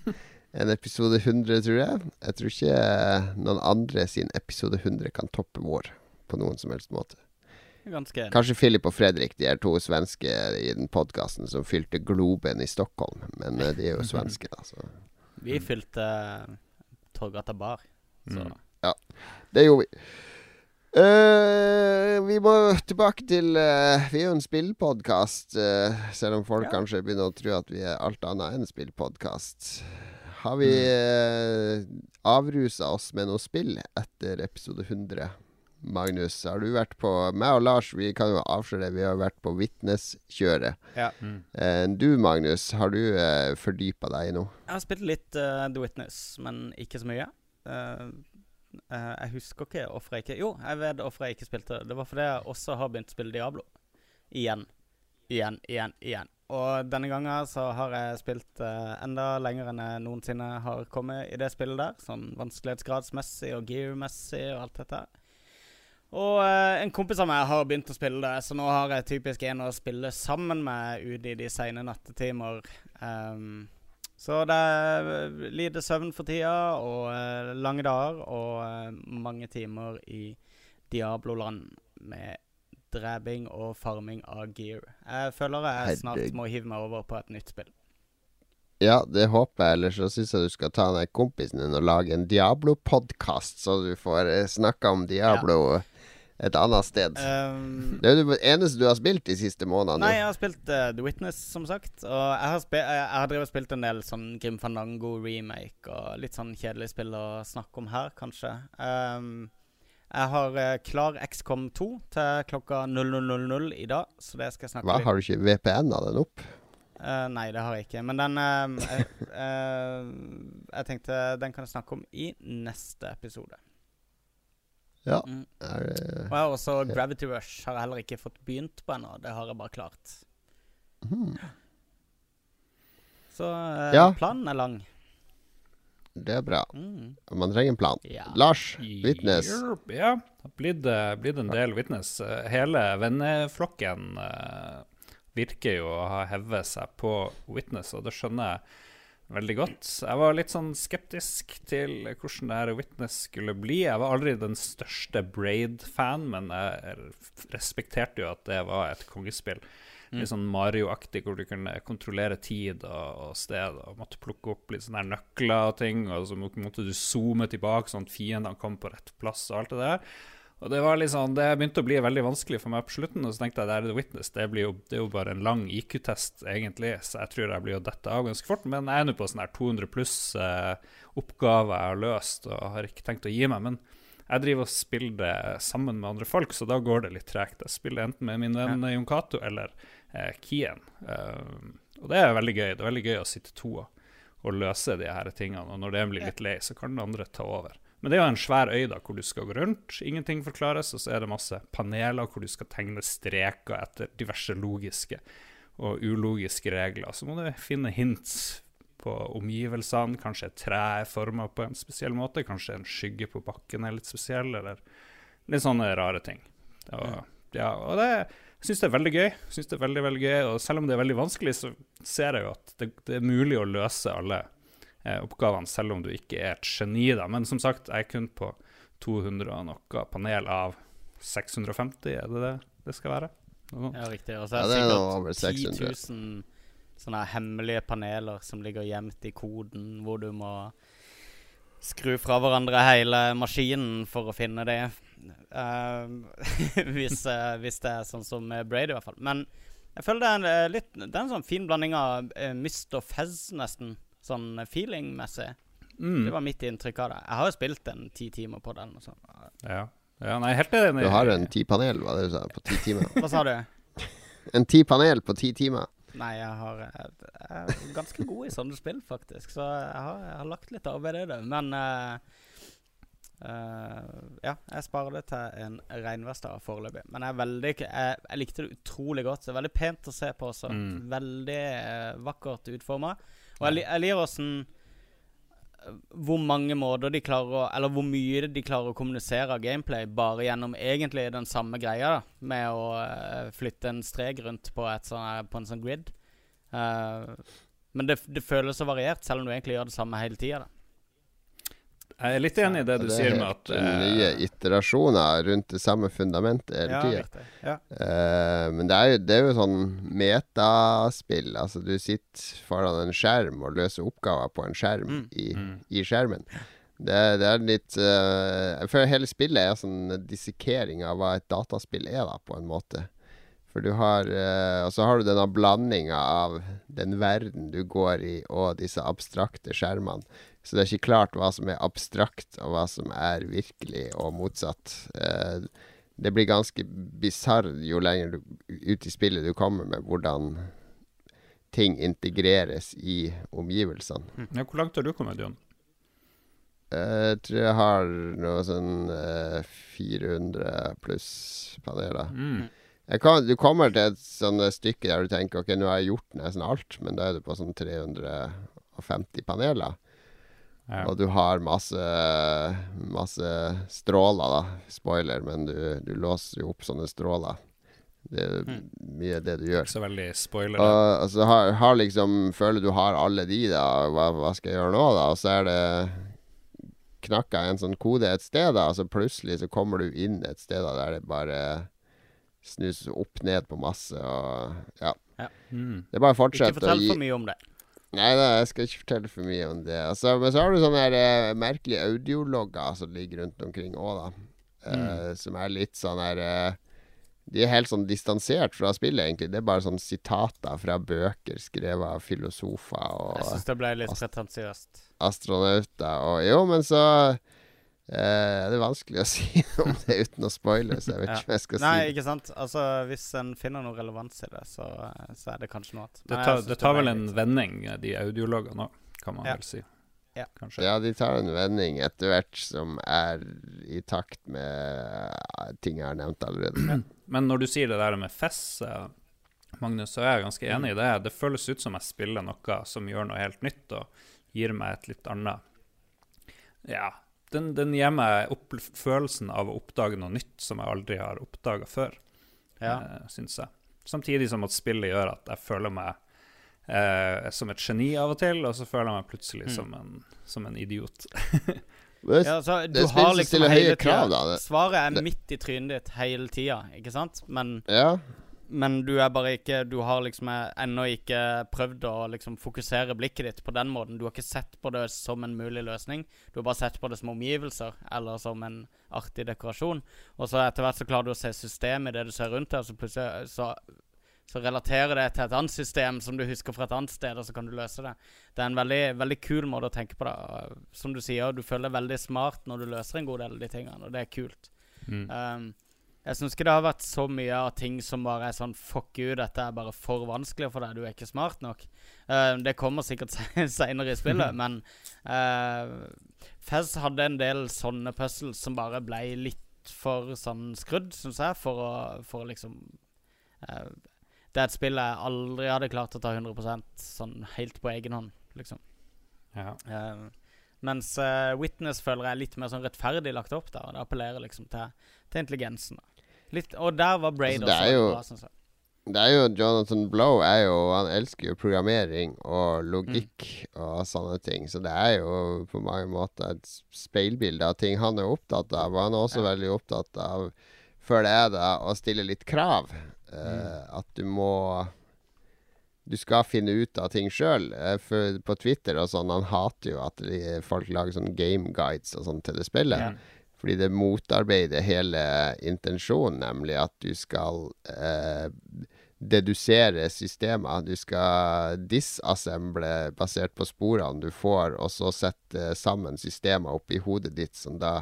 en episode 100, tror jeg. Jeg tror ikke noen andre sin episode 100 kan toppe vår på noen som helst måte. Ganske enig. Kanskje Philip og Fredrik, de er to svenske i den podkasten som fylte Globen i Stockholm. Men eh, de er jo svenske, da. Så. Vi fylte uh, Torgata bar. Så Mm. Det gjorde vi. Uh, vi må tilbake til uh, Vi er jo en spillpodkast, uh, selv om folk Ja. kanskje begynner å tro at vi er alt annet enn spillpodkast. Har vi uh, avrusa oss med noe spill etter episode 100? Magnus, har du vært på Meg og Lars, vi kan jo avsløre det, vi har vært på Vitneskjøret. ja. Mm. Eh, du Magnus, har du uh, fordypa deg i noe? Jeg har spilt litt uh, The Witness, men ikke så mye. Uh, uh, jeg husker ikke hvorfor jeg ikke Jo, jeg vet hvorfor jeg ikke spilte det. Det var fordi jeg også har begynt å spille Diablo. Igjen. Igjen, igjen, igjen. Og denne gangen så har jeg spilt uh, enda lenger enn jeg noensinne har kommet i det spillet der. Sånn vanskelighetsgradsmessig og gear-messig og alt dette. her. Og eh, en kompis av meg har begynt å spille det, så nå har jeg typisk en å spille sammen med ute i de sene nattetimer. Um, så det er eh, lite søvn for tida, og eh, lange dager, og eh, mange timer i Diablo-land med dreping og farming av gear. Jeg føler jeg snart må hive meg over på et nytt spill. Ja, det håper jeg. Ellers så syns jeg du skal ta den kompisen din og lage en Diablo-podkast, så du får uh, snakka om Diablo et annet sted. Um, det er jo det eneste du har spilt de siste månedene. Nei, jeg har spilt uh, The Witness, som sagt. Og jeg har, jeg, har drevet og spilt en del sånn Grim Fandango remake og litt sånn kjedelig spill å snakke om her, kanskje. Um, jeg har uh, klar XCOM 2 til klokka 00.00 i dag, så det skal jeg snakke Hva, litt har du ikke VPN-a den opp? Uh, Nei, det har jeg ikke. Men den jeg, jeg tenkte den kan jeg snakke om i neste episode. Ja. Mm. Er, det- Og jeg har også Gravity Rush. Har jeg heller ikke fått begynt på ennå. Det har jeg bare klart. Mm. Så eh, Ja. planen er lang. det er bra. Mm. Man trenger en plan. Ja. Lars, Witness. Ja, det har blitt, blitt en del Witness. Eh, Hele venneflokken eh, virker jo å ha hevet seg på Witness, og det skjønner jeg veldig godt. Jeg var litt sånn skeptisk til hvordan det her Witness skulle bli. Jeg var aldri den største Braid-fan, men jeg respekterte jo at det var et kongespill. Litt sånn Mario-aktig, hvor du kunne kontrollere tid og sted og måtte plukke opp litt sånne nøkler og ting, og så måtte du zoome tilbake sånn at fiendene kom på rett plass og alt det der. Og det var sånn, det begynte å bli veldig vanskelig for meg på slutten, og så tenkte jeg det er The Witness, det, blir jo, det er jo bare en lang IQ-test egentlig, så jeg tror jeg blir å dette av ganske fort. Men jeg er nå på sånn her 200 pluss eh, oppgaver jeg har løst, og har ikke tenkt å gi meg. Men jeg driver og spiller det sammen med andre folk, så da går det litt tregt. Jeg spiller enten med min venn Jon Cato eller eh, Kien. Uh, og det er veldig gøy. Det er veldig gøy å sitte to og løse de her tingene. Og når det blir litt lei, så kan den andre ta over. Men det er jo en svær øy da, hvor du skal gå rundt. Ingenting forklares, og så er det masse paneler hvor du skal tegne streker etter diverse logiske og ulogiske regler. Så må du finne hints på omgivelsene. Kanskje et tre er forma på en spesiell måte. Kanskje en skygge på bakken er litt spesiell, eller litt sånne rare ting. Og, ja, og det syns jeg er veldig gøy. Synes det er veldig, veldig gøy. Og selv om det er veldig vanskelig, så ser jeg jo at det, det er mulig å løse alle eh, oppgavene, selv om du ikke er et geni. da. Men som sagt, jeg er kun på 200 og noe panel av 650, er det det det skal være? Noe. Ja, riktig. Og så er det det er sikkert 600. 10 000 sånne hemmelige paneler som ligger gjemt i koden, hvor du må skru fra hverandre hele maskinen for å finne det. Uh, hvis, uh, hvis det er sånn som Brady, Braid, i hvert fall. Men jeg føler det er en, eh, litt Det er en sånn fin blanding av uh, mist og Fez, nesten. Sånn feeling-messig. Mm. Det var mitt inntrykk av det. Jeg har jo spilt en ti timer på den. Og sånn. Ja. ja, nei, helt enig. Du har en ti panel, hva det du sa, på ti timer. Hva sa du? En ti panel på ti timer. Nei, jeg, har, jeg, er ganske god i sånne spill, faktisk. Så jeg har, jeg har lagt litt arbeid i det. Men uh, Uh, ja, jeg sparer det til en regnværsdag foreløpig. Men jeg, veldig, jeg, jeg likte det utrolig godt. Det er veldig pent å se på også. Mm. Veldig uh, vakkert utforma. Og jeg, jeg liker åssen hvor mange måter de klarer å Eller hvor mye de klarer å kommunisere av gameplay bare gjennom egentlig den samme greia, da. Med å uh, flytte en strek rundt på, et sånn, på en sånn grid. Uh, men det, det føles så variert, selv om du egentlig gjør det samme hele tida. Jeg er litt enig i det du Det er sier med at eh, nye iterasjoner rundt det samme fundamentet hele tida. Ja. Uh, men det er, jo, det er jo sånn metaspill. Altså, du sitter foran en skjerm og løser oppgaver på en skjerm Mm. i, Mm. i skjermen. Det, det er litt uh, For hele spillet er sånn dissekering av hva et dataspill er, da, på en måte. For du har eh, Og så har du denne blandinga av den verden du går i, og disse abstrakte skjermene. Så det er ikke klart hva som er abstrakt, og hva som er virkelig, og motsatt. Eh, det blir ganske bisarr jo lenger du, ut i spillet du kommer med hvordan ting integreres i omgivelsene. ja, Hvor langt har du kommet, Jon? Eh, Jeg tror jeg har noe sånn eh, 400 pluss paneler. Mm. Kan, du kommer til et sånt stykke der du tenker ok, nå har jeg gjort nesten alt, men da er du på sånn 350 paneler. Ja. Og du har masse, masse stråler, da. Spoiler, men du, du låser jo opp sånne stråler. Det er Mm. mye det du gjør. Ikke så veldig spoiler. Og så har, har liksom Føler du har alle de, da. Hva, hva skal jeg gjøre nå, da? Og så er det knakka en sånn kode et sted, da. Og så plutselig så kommer du inn et sted da, der det bare snus opp ned på masse, og ja. Mm. Det er bare å Ikke fortsette å fortell for mye om det. Nei da, jeg skal ikke fortelle for mye om det. Altså, men så har du sånne her, eh, merkelige audiologger som ligger rundt omkring òg, da. Eh, som er litt sånn her eh, De er helt sånn distansert fra spillet, egentlig. Det er bare sånn sitater fra bøker skrevet av filosofer og Jeg syns det ble litt pretensiøst. astronauter og Jo, men så eh, er vanskelig å si om det uten å spoile, så jeg vet Ja. ikke om jeg skal Nei, si Nei, ikke sant? Altså, hvis en finner noe relevans i det, så, så er det kanskje noe annet. Det Men tar, det tar vel en litt- vending, de audiologene òg, kan man Ja. vel si. Ja. Kanskje. Ja, de tar en vending etter hvert som er i takt med ting jeg har nevnt allerede. Men når du sier det der med Fess, eh, Magnus, så er jeg ganske enig i det. Det føles ut som jeg spiller noe som gjør noe helt nytt, og gir meg et litt annet Ja, den, den gir meg opp, følelsen av å oppdage noe nytt som jeg aldri har oppdaga før, Ja. eh, syns jeg. Samtidig som at spillet gjør at jeg føler meg eh, som et geni av og til, og så føler jeg meg plutselig Mm. som, en, som en idiot. Ja, så du det har liksom hele krav, tida- da. Det- Svaret er det- midt i trynet ditt hele tida, ikke sant? Men, Ja, men du er bare ikke Du har liksom ennå ikke prøvd å liksom fokusere blikket ditt på den måten. Du har ikke sett på det som en mulig løsning. Du har bare sett på det som omgivelser, eller som en artig dekorasjon. Og så etter hvert så klarer du å se systemet i det du ser rundt deg, og så plutselig så så relaterer det til et annet system som du husker fra et annet sted, og så kan du løse det. Det er en veldig, veldig kul måte å tenke på det. Som du sier, du føler deg veldig smart når du løser en god del av de tingene, og det er kult. Mm. Um, jeg syns ikke det har vært så mye av ting som bare er sånn Fuck you, dette er bare for vanskelig for deg, du er ikke smart nok. Uh, det kommer sikkert se seinere i spillet, men uh, Fez hadde en del sånne puzzles som bare ble litt for sånn skrudd, syns jeg, for å, for liksom uh, Det er et spill jeg aldri hadde klart å ta 100% sånn helt på egen hånd, liksom. Ja. Uh, mens uh, Witness føler jeg er litt mer sånn rettferdig lagt opp der. Og det appellerer liksom til, til intelligensen. da. Litt, og der var Braid Altså, det også jo- bra, det er jo Jonathan Blow er jo Han elsker jo programmering og logikk og sånne ting. Så det er jo på mange måter et speilbilde av ting han er opptatt av. Og han er også Ja. veldig opptatt av, før det er da, å stille litt krav. Eh, At du må Du skal finne ut av ting sjøl. For på Twitter og sånn, han hater jo at de, folk lager sånn game guides og sånn til det spillet. Ja. Fordi det motarbeider hele intensjonen, nemlig at du skal eh, dedusere systemer. Du skal disassemble basert på sporene du får, og så sette sammen systemer oppi hodet ditt som da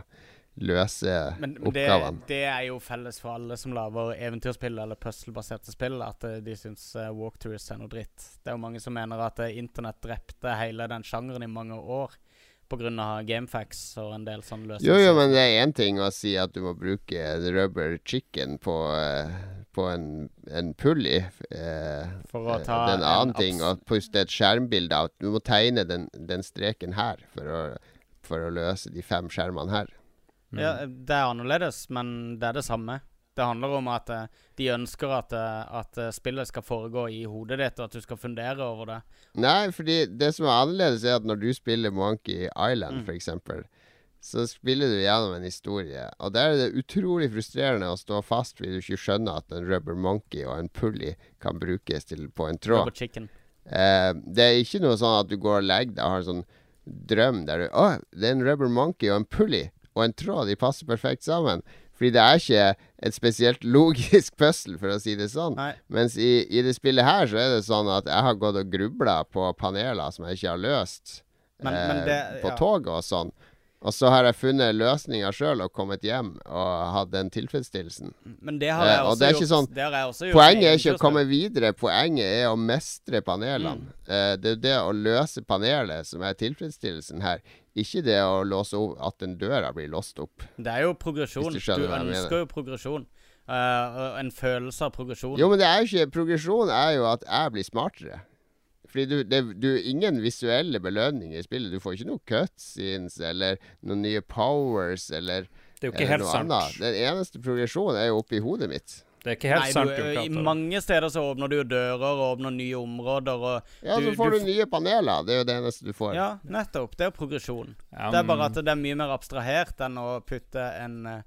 løser Men, men det, oppgavene. det er jo felles for alle som lager eventyrspill eller puzzle-baserte spill, at eh, de syns uh, walkthroughs er noe dritt. Det er jo mange som mener at eh, internett drepte hele den sjangeren i mange år. Pga. Gamefax og en del sånne løsninger. Jo, jo, men det er én ting å si at du må bruke rubber chicken på, eh, på en, en pulley. Eh, For å eh, ta en annen ting å puste et skjermbilde av. Du må tegne den, den streken her for å, for å løse de fem skjermene her. Mm. Ja, det er annerledes, men det er det samme. Det handler om at eh, de ønsker at, eh, at eh, spillet skal foregå i hodet ditt, og at du skal fundere over det. Nei, fordi det som er annerledes, er at når du spiller Monkey Island, Mm. eksempel så spiller du gjennom en historie. Og der er det utrolig frustrerende å stå fast fordi du ikke skjønner at en rubber monkey og en pulley kan brukes til, på en tråd. Rubber chicken. Eh, det er ikke noe sånn at du går og legger deg og har en sånn drøm der du Å, det er en rubber monkey og en pulley og en tråd. De passer perfekt sammen. Fordi det er ikke et spesielt logisk puzzle, for å si det sånn. Nei. Mens i, i det spillet her så er det sånn at jeg har gått og grubla på paneler som jeg ikke har løst. Men- men eh, det- på ja. toget og sånn. Og så har jeg funnet løsninger sjøl og kommet hjem og hatt den tilfredsstillelsen. Men det har jeg Eh, og også det er ikke gjort. sånn- det har jeg også gjort Poenget er ikke å komme videre, poenget er å mestre panelene. Mm. Eh, det er det å løse panelet som er tilfredsstillelsen her. Ikke det å låse opp at den døra blir låst opp. Det er jo progresjon. Du, du ønsker jo progresjon. Uh, en følelse av progresjon. Jo, men det er jo ikke Progresjon er jo at jeg blir smartere. Fordi du, det du ingen visuelle belønninger i spillet. Du får ikke noe cutscenes eller noen nye powers eller, Det er jo ikke helt sant. annet. Den eneste progresjonen er jo oppi hodet mitt. Det er ikke helt Nei, sant. du, du I mange steder så åpner du dører og åpner nye områder og Ja, Du- så får du du, nye paneler. Det er jo det eneste du får. Ja, nettopp. Det er jo progresjon. Ja, Det er bare at det er mye mer abstrahert enn å putte en, eh,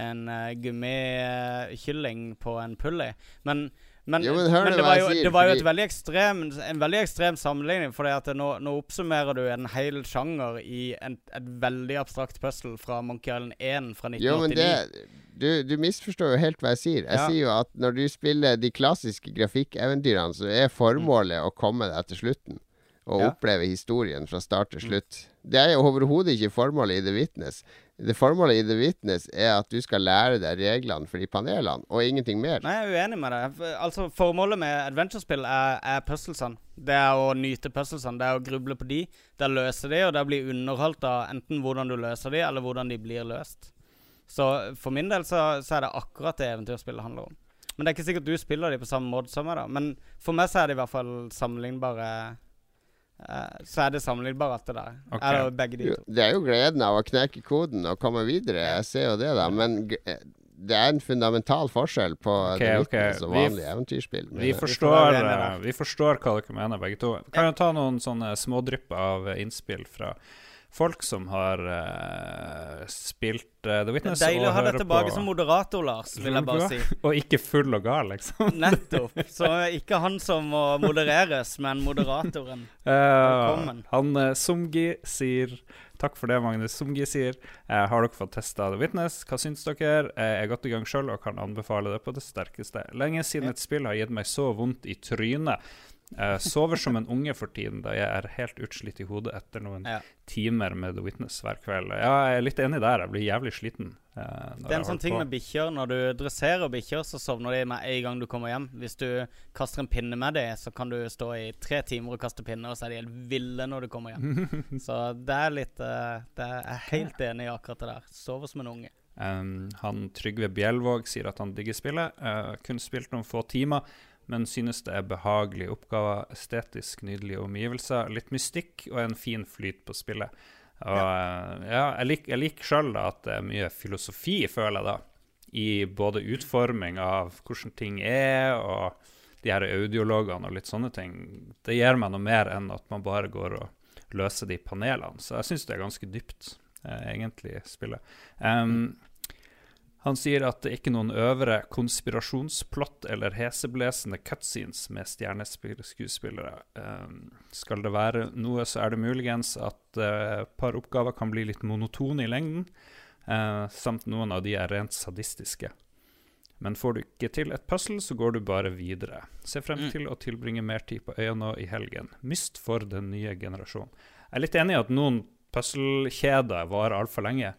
en eh, gummikylling på en pulley. Men, men, Jo, men nå det var jo, sier, det var jo et veldig ekstrem, en veldig ekstrem sammenligning. For nå, nå oppsummerer du en hel sjanger i en, et veldig abstrakt puzzle fra Monkey Island 1 fra 1989. Jo, men det du, du misforstår jo helt hva jeg sier. Jeg Ja. sier jo at når du spiller de klassiske grafikkeventyrene, så er formålet å komme deg til slutten. Og Ja. oppleve historien fra start til slutt. Det er jo overhodet ikke formålet i The Witness. Det Formålet i The Witness er at du skal lære deg reglene for de panelene, og ingenting mer. Nei, jeg er uenig med deg. Altså, Formålet med adventure-spill er, er puzzlesene. Det er å nyte puzzlesene. Det er å gruble på de, det er å løse de, og det er å bli underholdt av enten hvordan du løser de, eller hvordan de blir løst. Så for min del så, så er det akkurat det eventyrspillet handler om. Men det er ikke sikkert du spiller de på samme måte som meg, da. Men for meg så er det i hvert fall sammenlignbare Så er det sammenlignbare alt det der. Okay. Eller begge de Jo, to. det er jo gleden av å knekke koden og komme videre. Jeg ser jo det, da. Men g- eh, det er en fundamental forskjell på okay, The ok. Witness og vanlige eventyrspill. Vi forstår, eh, vi forstår hva dere mener, begge to. Kan jo ta noen sånne smådrypp av eh, innspill fra folk som har uh, spilt uh, The Det er Witness. deilig å ha deg tilbake som moderator, Lars, vil jeg bare si. Og ikke full og gal, liksom. Nettopp. Så ikke han som må modereres, men moderatoren. Eh, Velkommen. han uh, Sumgi sier Takk for det, Magnus. Sumgi sier Har dere fått testa The Witness? Hva syns dere? Jeg er godt i gang sjøl og kan anbefale det på det sterkeste. Lenge siden et spill har gitt meg så vondt i trynet. Jeg sover som en unge for tiden, da jeg er helt utslitt i hodet etter noen Ja. timer med The Witness hver kveld. Ja, jeg er litt enig der. Jeg blir jævlig sliten. eh, Det er en sånn ting på. med bikkjer. Når du dresserer bikkjer, så sovner de med en gang du kommer hjem. Hvis du kaster en pinne med dem, så kan du stå i tre timer og kaste pinner, og så er de helt ville når du kommer hjem. Så det er litt uh, det er, Jeg er helt enig i akkurat det der. Sover som en unge. Um, han Trygve Bjelvåg sier at han digger spillet. Uh, kun spilt noen få timer, men synes det er behagelige oppgaver, estetisk nydelige omgivelser, litt mystikk og en fin flyt på spillet. Og ja. ja, jeg, lik, liker sjøl at det er mye filosofi, føler jeg da, i både utforming av hvordan ting er, og de her audiologene og litt sånne ting. Det gir meg noe mer enn at man bare går og løser de panelene. Så jeg syns det er ganske dypt, eh, egentlig, spillet. Um, han sier at det ikke er noen øvre konspirasjonsplott eller heseblesende cutscenes med stjerneskuespillere. Um, skal det være noe, så er det muligens at eh, et par oppgaver kan bli litt monotone i lengden, eh, samt noen av de er rent sadistiske. Men får du ikke til et puzzle, så går du bare videre. Se frem Mm. til å tilbringe mer tid på øya nå i helgen. Myst for den nye generasjonen. Jeg er litt enig i at noen puzzle-kjeder varer altfor lenge.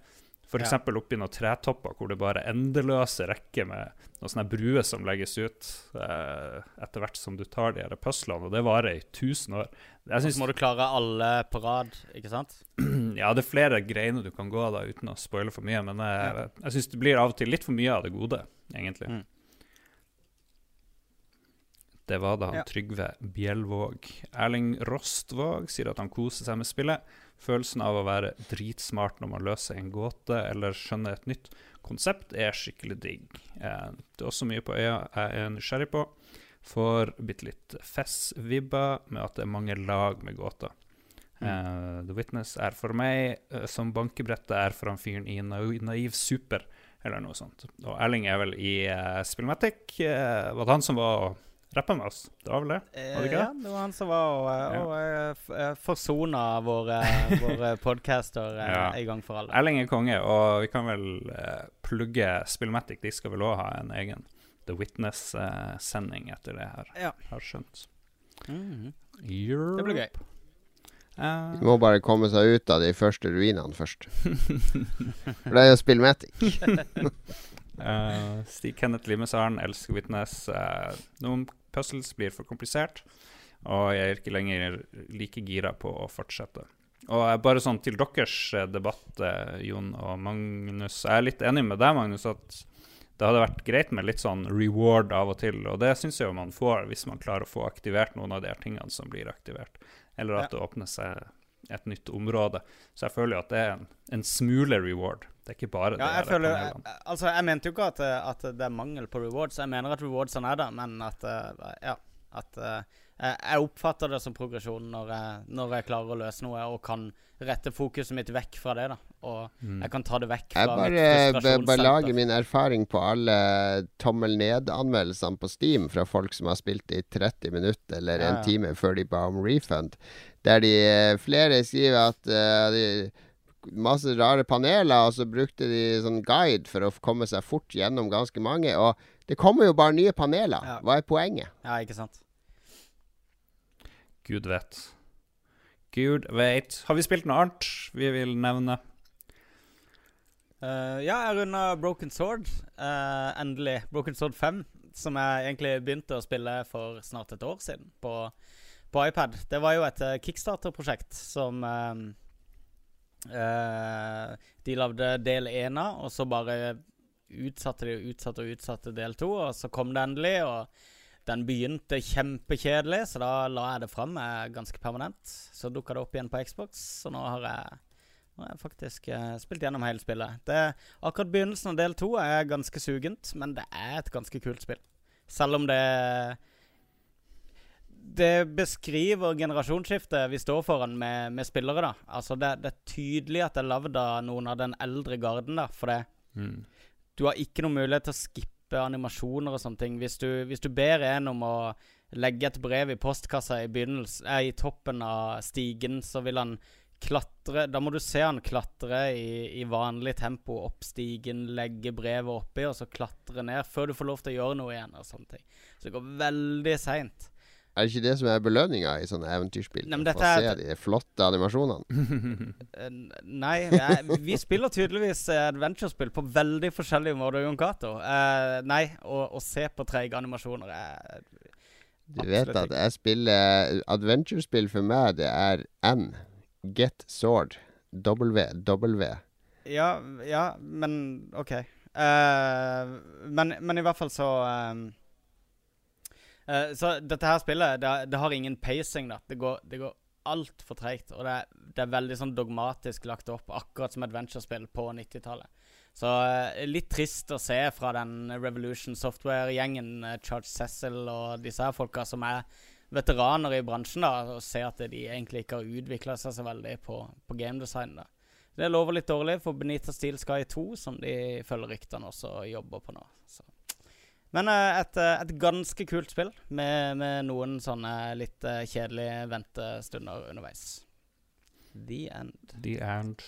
F.eks. Ja. oppi noen tretopper hvor det bare endeløse rekker med noen sånne bruer som legges ut eh, etter hvert som du tar de her puslene, og det varer i 1000 år. Jeg Og synes, så må du klare alle på rad, ikke sant? ja, det er flere greiner du kan gå av da uten å spoile for mye, men jeg, jeg syns det blir av og til litt for mye av det gode, egentlig. Mm. Det var da han Ja. Trygve Bjellvåg. Erling Rostvåg sier at han koser seg med spillet. Følelsen av å være dritsmart når man løser en gåte eller skjønner et nytt konsept, er skikkelig digg. Eh, det er også mye på øya jeg er nysgjerrig på. Får bitte litt Fess-vibber med at det er mange lag med gåter. Eh, The Witness er for meg uh, som bankebrettet er for han fyren i Naiv, naiv Super, eller noe sånt. Og Erling er vel i uh, Spillmatic. Var det han som var rappa med oss? Det var vel det? Var det ikke ja, det? det var han som var og, Ja. og eh, eh, forsona våre, våre podcaster eh, Ja. en gang for alle. Erling er konge, og vi kan vel eh, plugge Spillmatic. De skal vel òg ha en egen The Witness-sending etter det her, Ja. har skjønt. Mm -hmm. Det blir gøy. Uh, De må bare komme seg ut av de første ruinene først. For det er jo Spillmatic. uh, Stig Kenneth Limesaren elsker Witness. Uh, noen puzzles blir for komplisert, og jeg er ikke lenger like gira på å fortsette. Og bare sånn til deres eh, debatt, eh, Jon og Magnus. Jeg er litt enig med deg, Magnus, at det hadde vært greit med litt sånn reward av og til, og det syns jeg jo man får hvis man klarer å få aktivert noen av de her tingene som blir aktivert, eller at Ja. det åpner seg et nytt område. Så jeg føler jo at det er en, en smule reward. Det er ikke bare Ja, jeg føler Altså, jeg mente jo ikke at, eh, at det er mangel på rewards. Jeg mener at rewardsene er der, men at eh, Ja. At eh, jeg jeg oppfatter det som progresjon når jeg, når jeg klarer å løse noe og kan rette fokuset mitt vekk fra det. da Og Mm. jeg kan ta det vekk Jeg fra bare mitt Jeg bare lager min erfaring på alle tommel ned-anmeldelsene på Steam fra folk som har spilt i 30 minutter eller Ja, en ja. time før de ba om refund. Der de flere skriver at uh, de Masse rare paneler, og så brukte de sånn guide for å komme seg fort gjennom ganske mange. Og det kommer jo bare nye paneler. Ja. Hva er poenget? Ja, ikke sant? Gud vet. Gud vet. Har vi spilt noe annet vi vil nevne? Uh, ja, jeg runda Broken Sword. Uh, endelig. Broken Sword 5. Som jeg egentlig begynte å spille for snart et år siden på, på iPad. Det var jo et uh, Kickstarter-prosjekt som eh, eh, De lagde del én av, og så bare utsatte de og utsatte og utsatte del to, og så kom det endelig. og den begynte kjempekjedelig, så da la jeg det fram ganske permanent. Så dukka det opp igjen på Xbox, så nå har jeg nå har jeg faktisk uh, spilt gjennom hele spillet. Det, akkurat begynnelsen av del to er ganske sugent, men det er et ganske kult spill. Selv om det Det beskriver generasjonsskiftet vi står foran med, med spillere, da. Altså det, det er tydelig at det er lagd av noen av den eldre garden, da. For det, Mm. du har ikke noen mulighet til å skippe animasjoner og sånne ting. Hvis du, hvis du ber en om å legge et brev i postkassa i, eh, i toppen av stigen, så vil han klatre Da må du se han klatre i, i vanlig tempo opp stigen, legge brevet oppi, og så klatre ned før du får lov til å gjøre noe igjen. og sånne ting. Så det går veldig seint. Er det ikke det som er belønninga i sånne eventyrspill? Nei, men Å dette er- se de flotte animasjonene? Eh, Nei, jeg, vi spiller tydeligvis adventurespill adventure-spill på veldig forskjellige måter, Jon Cato. Uh, nei, å, å se på treige animasjoner er Du vet at jeg spiller Adventure-spill for meg, det er N. Get Sword. W. W. Ja, ja, men OK. Uh, men, men i hvert fall så eh, eh, Så dette her spillet, det, det har ingen pacing, da. Det går, det går altfor treigt. Og det er, det er veldig sånn dogmatisk lagt opp, akkurat som adventure-spill på 90-tallet. Så uh, litt trist å se fra den Revolution Software-gjengen, uh, Charge Cecil og disse her folka som er veteraner i bransjen, da, og se at de egentlig ikke har utvikla seg så veldig på, på gamedesign. da. Det lover litt dårlig for Benita Steel Sky 2, som de følger ryktene også jobber på nå. Så. Men eh, et, eh, et ganske kult spill, med, med noen sånne litt eh, kjedelige ventestunder underveis. The end. The end.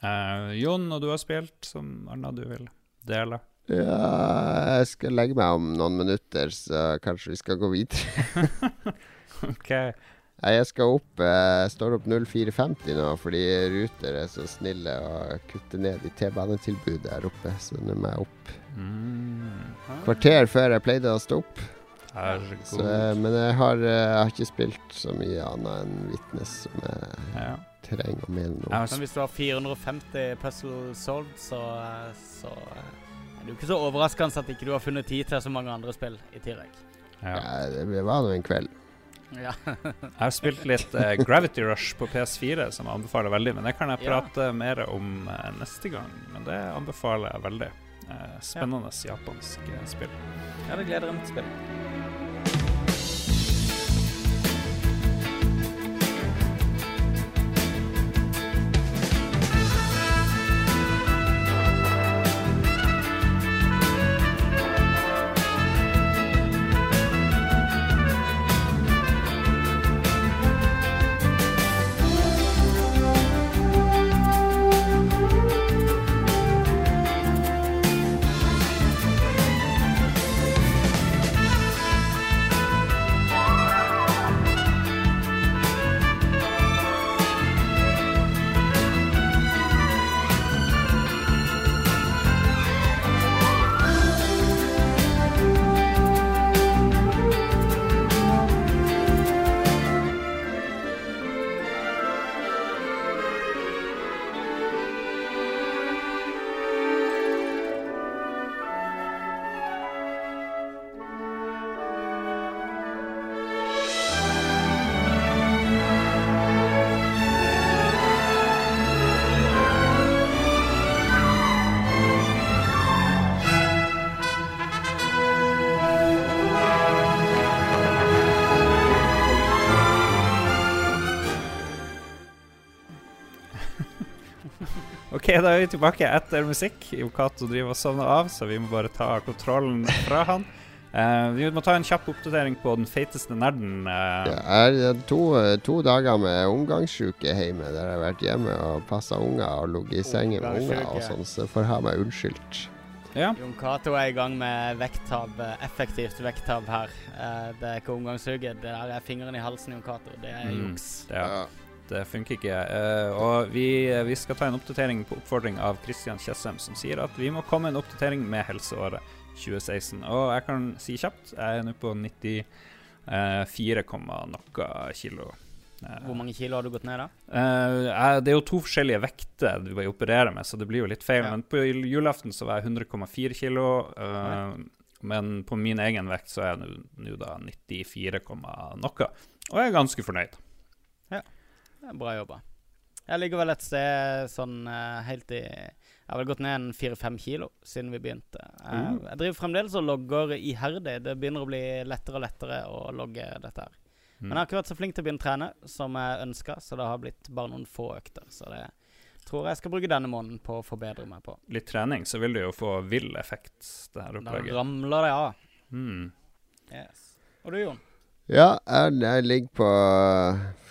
Uh, Jon, og du har spilt, som Arna du vil dele? Ja, jeg skal legge meg om noen minutter, så kanskje vi skal gå videre. OK. Jeg skal opp eh, Jeg står opp 04.50 nå fordi Ruter er så snille å kutte ned i T-banetilbudet her oppe. Så nå må jeg opp Mm. kvarter før jeg pleide å stå opp. Så, eh, men jeg har, eh, jeg har ikke spilt så mye annet enn Vitnes, som jeg ja. trenger å mene noe. om. Hvis du har 450 puzzle solved, så, eh, så eh, er det jo ikke så overraskende at ikke du har funnet tid til så mange andre spill i tillegg. Ja. Ja, det var nå en kveld. Ja. Jeg har spilt litt uh, Gravity Rush på PS4, som jeg anbefaler veldig. Men det kan jeg Ja. prate mer om uh, neste gang. Men det anbefaler jeg veldig. Uh, spennende japansk eh, spill. ja, det gleder jeg meg til å spille. Da er vi tilbake etter musikk. Yokato driver og sovner av, så vi må bare ta kontrollen fra han. Uh, vi må ta en kjapp oppdatering på den feiteste nerden. Uh. Jeg er to, to dager med omgangssjuke hjemme, der jeg har vært hjemme og passa unger og ligget i sengen med unger og sånn, så får ha meg unnskyldt. ja. Jon Cato er i gang med vekttap, effektivt vekttap her. Uh, Det er ikke omgangssuget. Det der er fingeren i halsen, Jon Cato. Det er Mm. juks. ja. Det funker ikke. Uh, og vi, vi skal ta en oppdatering på oppfordring av Christian Tjessem, som sier at vi må komme en oppdatering med helseåret 2016. Og jeg kan si kjapt, jeg er nå på 94, noe kilo. Eh, Hvor mange kilo har du gått ned, da? Uh, det er jo to forskjellige vekter du opererer operere med, så det blir jo litt feil. Ja. Men på julaften så var jeg 100,4 kilo. Uh, men på min egen vekt så er jeg nå da 94, noe. Og jeg er ganske fornøyd. Bra jobba. Jeg ligger vel et sted sånn uh, helt i Jeg har vel gått ned en fire-fem kilo siden vi begynte. Mm. jeg driver fremdeles og logger iherdig. Det begynner å bli lettere og lettere å logge dette her. Mm. Men jeg har ikke vært så flink til å begynne å trene som jeg ønska, så det har blitt bare noen få økter. Så det tror jeg skal bruke denne måneden på å forbedre meg på. Litt trening, så vil du jo få vill effekt, det her Da ramler det av. Mm. Yes. Og du, Jon? Ja, jeg, ligger på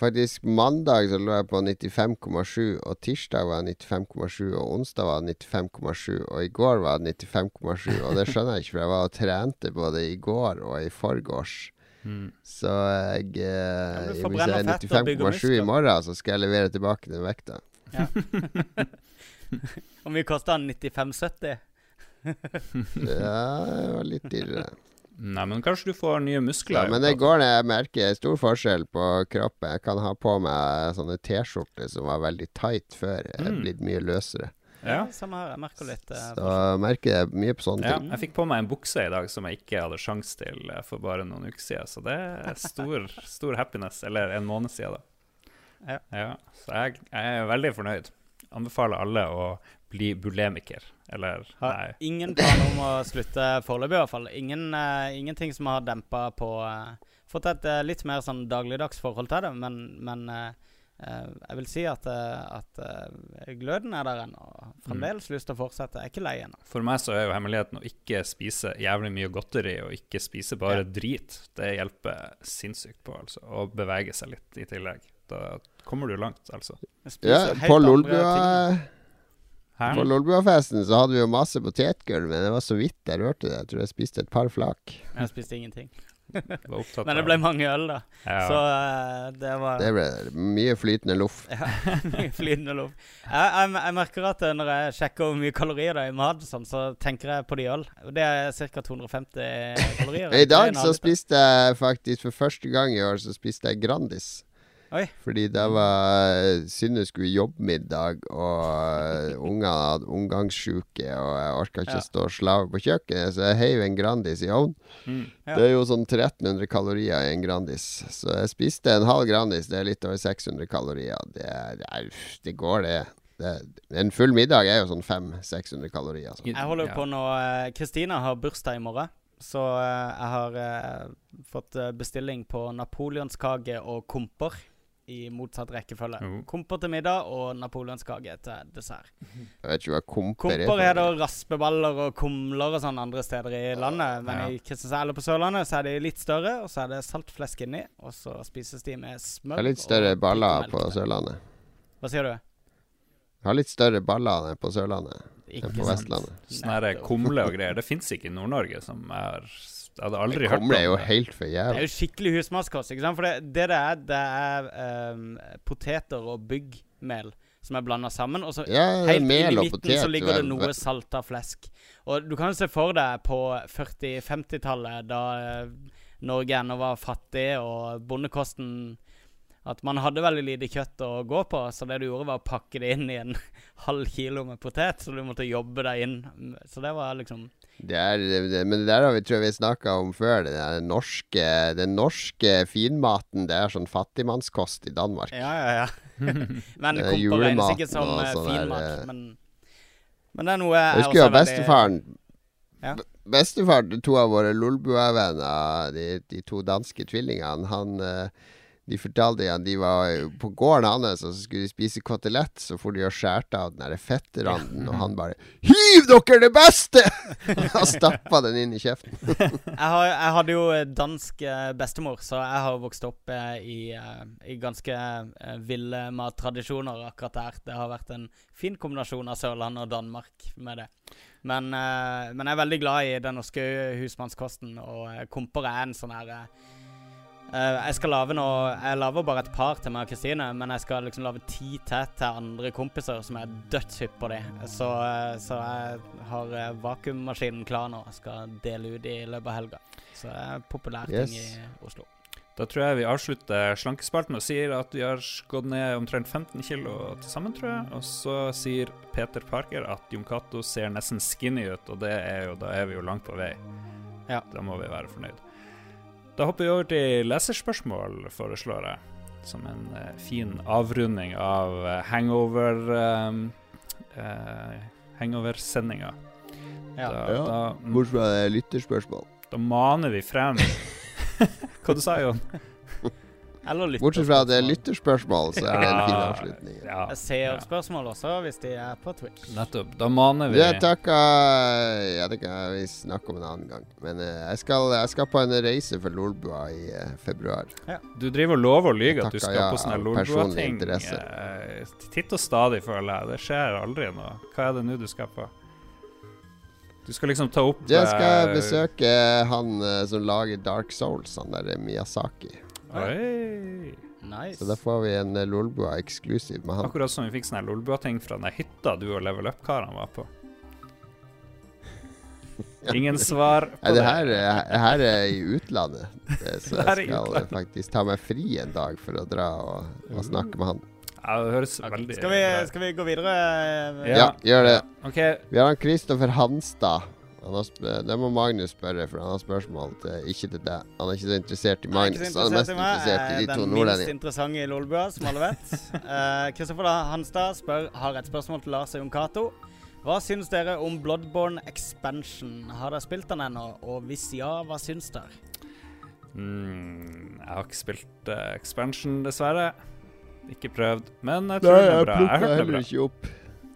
Faktisk mandag så lå jeg på 95,7, og tirsdag var jeg 95,7, og onsdag var jeg 95,7, og i går var jeg 95,7. Og det skjønner jeg ikke, for jeg var og trente både i går og i forgårs. Mm. Så jeg, Ja, eh, du Hvis jeg er fett og bygger 95,7 i morgen, så skal jeg levere tilbake den vekta. Hvor mye kosta den? 95,70? Ja, det var litt dyrere. Nei, men kanskje du får nye Ja, muskler. men det går ned. jeg merker stor forskjell på kroppen. Jeg kan ha på meg sånne T-skjorter som var veldig tight før. Jeg er Mm. blitt mye løsere. Ja. Samme her. Jeg merker litt eh, Så jeg merker jeg mye på sånne Ja, ting. jeg fikk på meg en bukse i dag som jeg ikke hadde sjanse til eh, for bare noen uker siden. Så det er stor, stor happiness. Eller en måned siden, da. Ja. Så jeg, jeg er veldig fornøyd. Anbefaler alle å bli bulemiker. Eller Har nei. ingen planer om å slutte foreløpig, i hvert fall. Ingen, uh, ingenting som har dempa på uh, Fått et uh, litt mer sånn dagligdags forhold til det, men, men jeg vil si at, at gløden er der ennå. Fremdeles lyst til å fortsette. Jeg er ikke lei ennå. For meg så er jo hemmeligheten å ikke spise jævlig mye godteri, og ikke spise bare Ja. drit. Det hjelper sinnssykt på, altså. Og bevege seg litt i tillegg. Da kommer du langt, altså. Ja, på Lolbua På Lolbua-festen så hadde vi jo masse potetgull, men det var så vidt jeg rørte det. Jeg tror jeg spiste et par flak. Jeg spiste ingenting. Men det ble mange øl, da. ja. Så uh, det var Det ble mye flytende loff. Ja, mye flytende loff. Jeg, jeg, jeg merker at eh, når jeg sjekker hvor mye kalorier det er i mat, sånn, så tenker jeg på de øl. Det er ca. 250 kalorier. I dag så spiste jeg faktisk for første gang i år så spiste jeg Grandis. Oi. Fordi det var Synne skulle jobbmiddag, og unger ungene hadde omgangssjuke, og jeg orka ikke Ja. stå slag på kjøkkenet, så jeg heiv en Grandis i ovnen. Mm. Ja. Det er jo sånn 1300 kalorier i en Grandis. Så jeg spiste en halv Grandis, det er litt over 600 kalorier. Det, er, det, går, det. det. En full middag er jo sånn 500-600 kalorier. Så. Jeg holder på nå eh, Kristina har bursdag i morgen. Så eh, jeg har eh, fått bestilling på napoleonskake og komper i motsatt rekkefølge. Mm. Komper til middag og napoleonskake til dessert. Jeg vet ikke hva komper er. Komper er da raspeballer og kumler og sånn andre steder i landet. Men Ja. i Kristiansand eller på Sørlandet så er de litt større, og så er det saltflesk inni. Og så spises de med smør. Det er litt større baller på. Sørlandet. Hva sier du? Har litt større baller enn på Sørlandet Ikke enn på sant. Vestlandet. Sånne kumler og greier. Det fins ikke i Nord-Norge, som er Jeg hadde aldri hørt om det. jo helt for Det er jo skikkelig husmannskost. ikke sant? For det det, det er, det er um, poteter og byggmel som er blanda sammen. Og så Ja, helt inn i midten potet. så ligger er det noe salta flesk. Og du kan jo se for deg på 40-50-tallet, da eh, Norge ennå var fattig og bondekosten At man hadde veldig lite kjøtt å gå på, så det du gjorde, var å pakke det inn i en halv kilo med potet, så du måtte jobbe deg inn. Så det var liksom Det er, det, men det der har vi tror jeg vi snakka om før. Den norske, den norske finmaten. Det er sånn fattigmannskost i Danmark. Ja, ja, ja. men Det regnes ikke som eh, sånn finmat. der, eh, Men, men det er noe Jeg husker jo bestefaren Ja. Bestefaren til to av våre Lolbua-venner, de, de to danske tvillingene, han eh, De fortalte at de var på gården hans, og så skulle de spise kotelett. Så for de og skjærte av den der fettranden, og han bare 'Hiv dere det beste!' og stappa den inn i kjeften. jeg, har, jeg hadde jo dansk eh, bestemor, så jeg har vokst opp eh, i, eh, i ganske ville mattradisjoner akkurat der. Det har vært en fin kombinasjon av Sørlandet og Danmark med det. Men, men jeg er veldig glad i den norske husmannskosten, og komper er en sånn her eh, eh, jeg skal lage noe Jeg lager bare et par til meg og Kristine, men jeg skal liksom lage ti til til andre kompiser som er dødshypp på det. Så, uh, så jeg har uh, vakuummaskinen klar nå og skal dele ut i løpet av helga. Så det er populær yes. ting i Oslo. Da tror jeg vi avslutter slankespalten og sier at vi har gått ned omtrent 15 kilo til sammen, tror jeg. Og så sier Peter Parker at Jon Cato ser nesten skinny ut, og det er jo, da er vi jo langt på vei. Ja. Da må vi være fornøyd. Da hopper vi over til leserspørsmål, foreslår jeg. Som en uh, fin avrunding av uh, hangover uh, eh, Hangover-sendinga. Ja. Da, Ja. da, Bortsett fra lytterspørsmål. da maner vi frem Hva du sa du, Jon? Eller. Bortsett fra at det er lytterspørsmål, så er det en fin avslutning. Ja, Jeg ser spørsmål også, hvis de er på Twitch. nettopp. Da maner vi jeg takka Ja, det kan vi snakke om en annen gang. Men uh, jeg, skal, jeg skal på en reise for Lolbua i uh, februar. Du driver og lover og lyver at du skal ja, på sånne Lolbua-ting. Eh, titt og stadig, føler jeg. Det skjer aldri noe. Hva er det nå du skal på? Du skal liksom ta opp Jeg skal eh, besøke han eh, som lager Dark Souls, han der Miyazaki. Oi. Nice. Så da får vi en eh, Lolbua eksklusiv med han. Akkurat som vi fikk sånne Lolbua-ting fra den hytta du og Level Up-karene var på. Ingen svar på Nei, det her, er- det her er i utlandet, så jeg skal utlandet. faktisk ta meg fri en dag for å dra og, og snakke med han. Ja, det høres veldig Skal vi, skal vi gå videre? Ja. Ja, gjør det. Okay. Vi har han Kristoffer Hanstad. Han har sp det må Magnus spørre, for han har spørsmål til, ikke til deg. Han er ikke så interessert i Magnus. så Han er mest interessert i interessert de er nordlendingene. Den minst interessante i Lolbua, som alle vet. Eh, Kristoffer da Hanstad spør har et spørsmål til Lars Jon Cato. Hva syns dere om Bloodborne Expansion? Har dere spilt den ennå? Og hvis ja, hva syns dere? mm, Jeg har ikke spilt uh, Expansion, dessverre. Ikke prøvd, men jeg Nei, tror det er bra. Jeg plukka er heller ikke opp.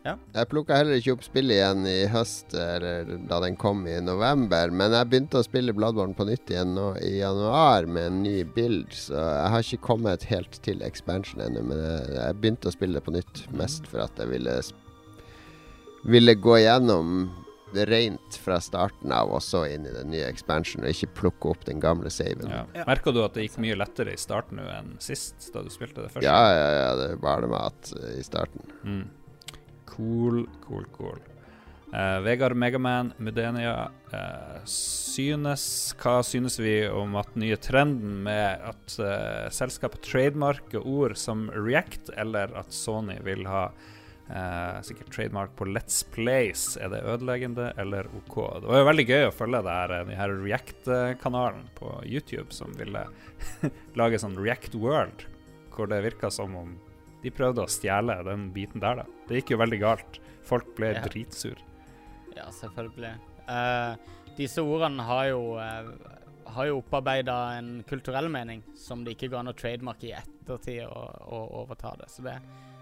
Ja. Jeg plukka heller ikke opp spillet igjen i høst, eller da den kom i november. Men jeg begynte å spille Bloodborne på nytt igjen nå i januar med en ny build, så jeg har ikke kommet helt til expansion ennå. Men jeg, jeg begynte å spille det på nytt, mest for at jeg ville, ville gå gjennom rent fra starten av og så inn i den nye expansion, og ikke plukke opp den gamle saven. Ja. Ja. Merka du at det gikk mye lettere i starten nå enn sist, da du spilte det først? Ja, ja, ja, det var det med at i starten. Mm. Cool, cool, cool. Uh, Vegard Megaman Mudenia uh, synes Hva synes vi om at nye trenden med at uh, selskapet trademarker ord som React, eller at Sony vil ha uh, sikkert trademark på Let's Plays? Er det ødeleggende eller OK? Det var jo veldig gøy å følge det her, den her React-kanalen på YouTube som ville lage sånn React World, hvor det virka som om de prøvde å stjele den biten der, da. Det gikk jo veldig galt. Folk ble Ja. dritsur. Ja, selvfølgelig. Uh, disse ordene har jo, uh, har jo opparbeida en kulturell mening som det ikke går an å trademarke i ettertid og, og overta det. Så det,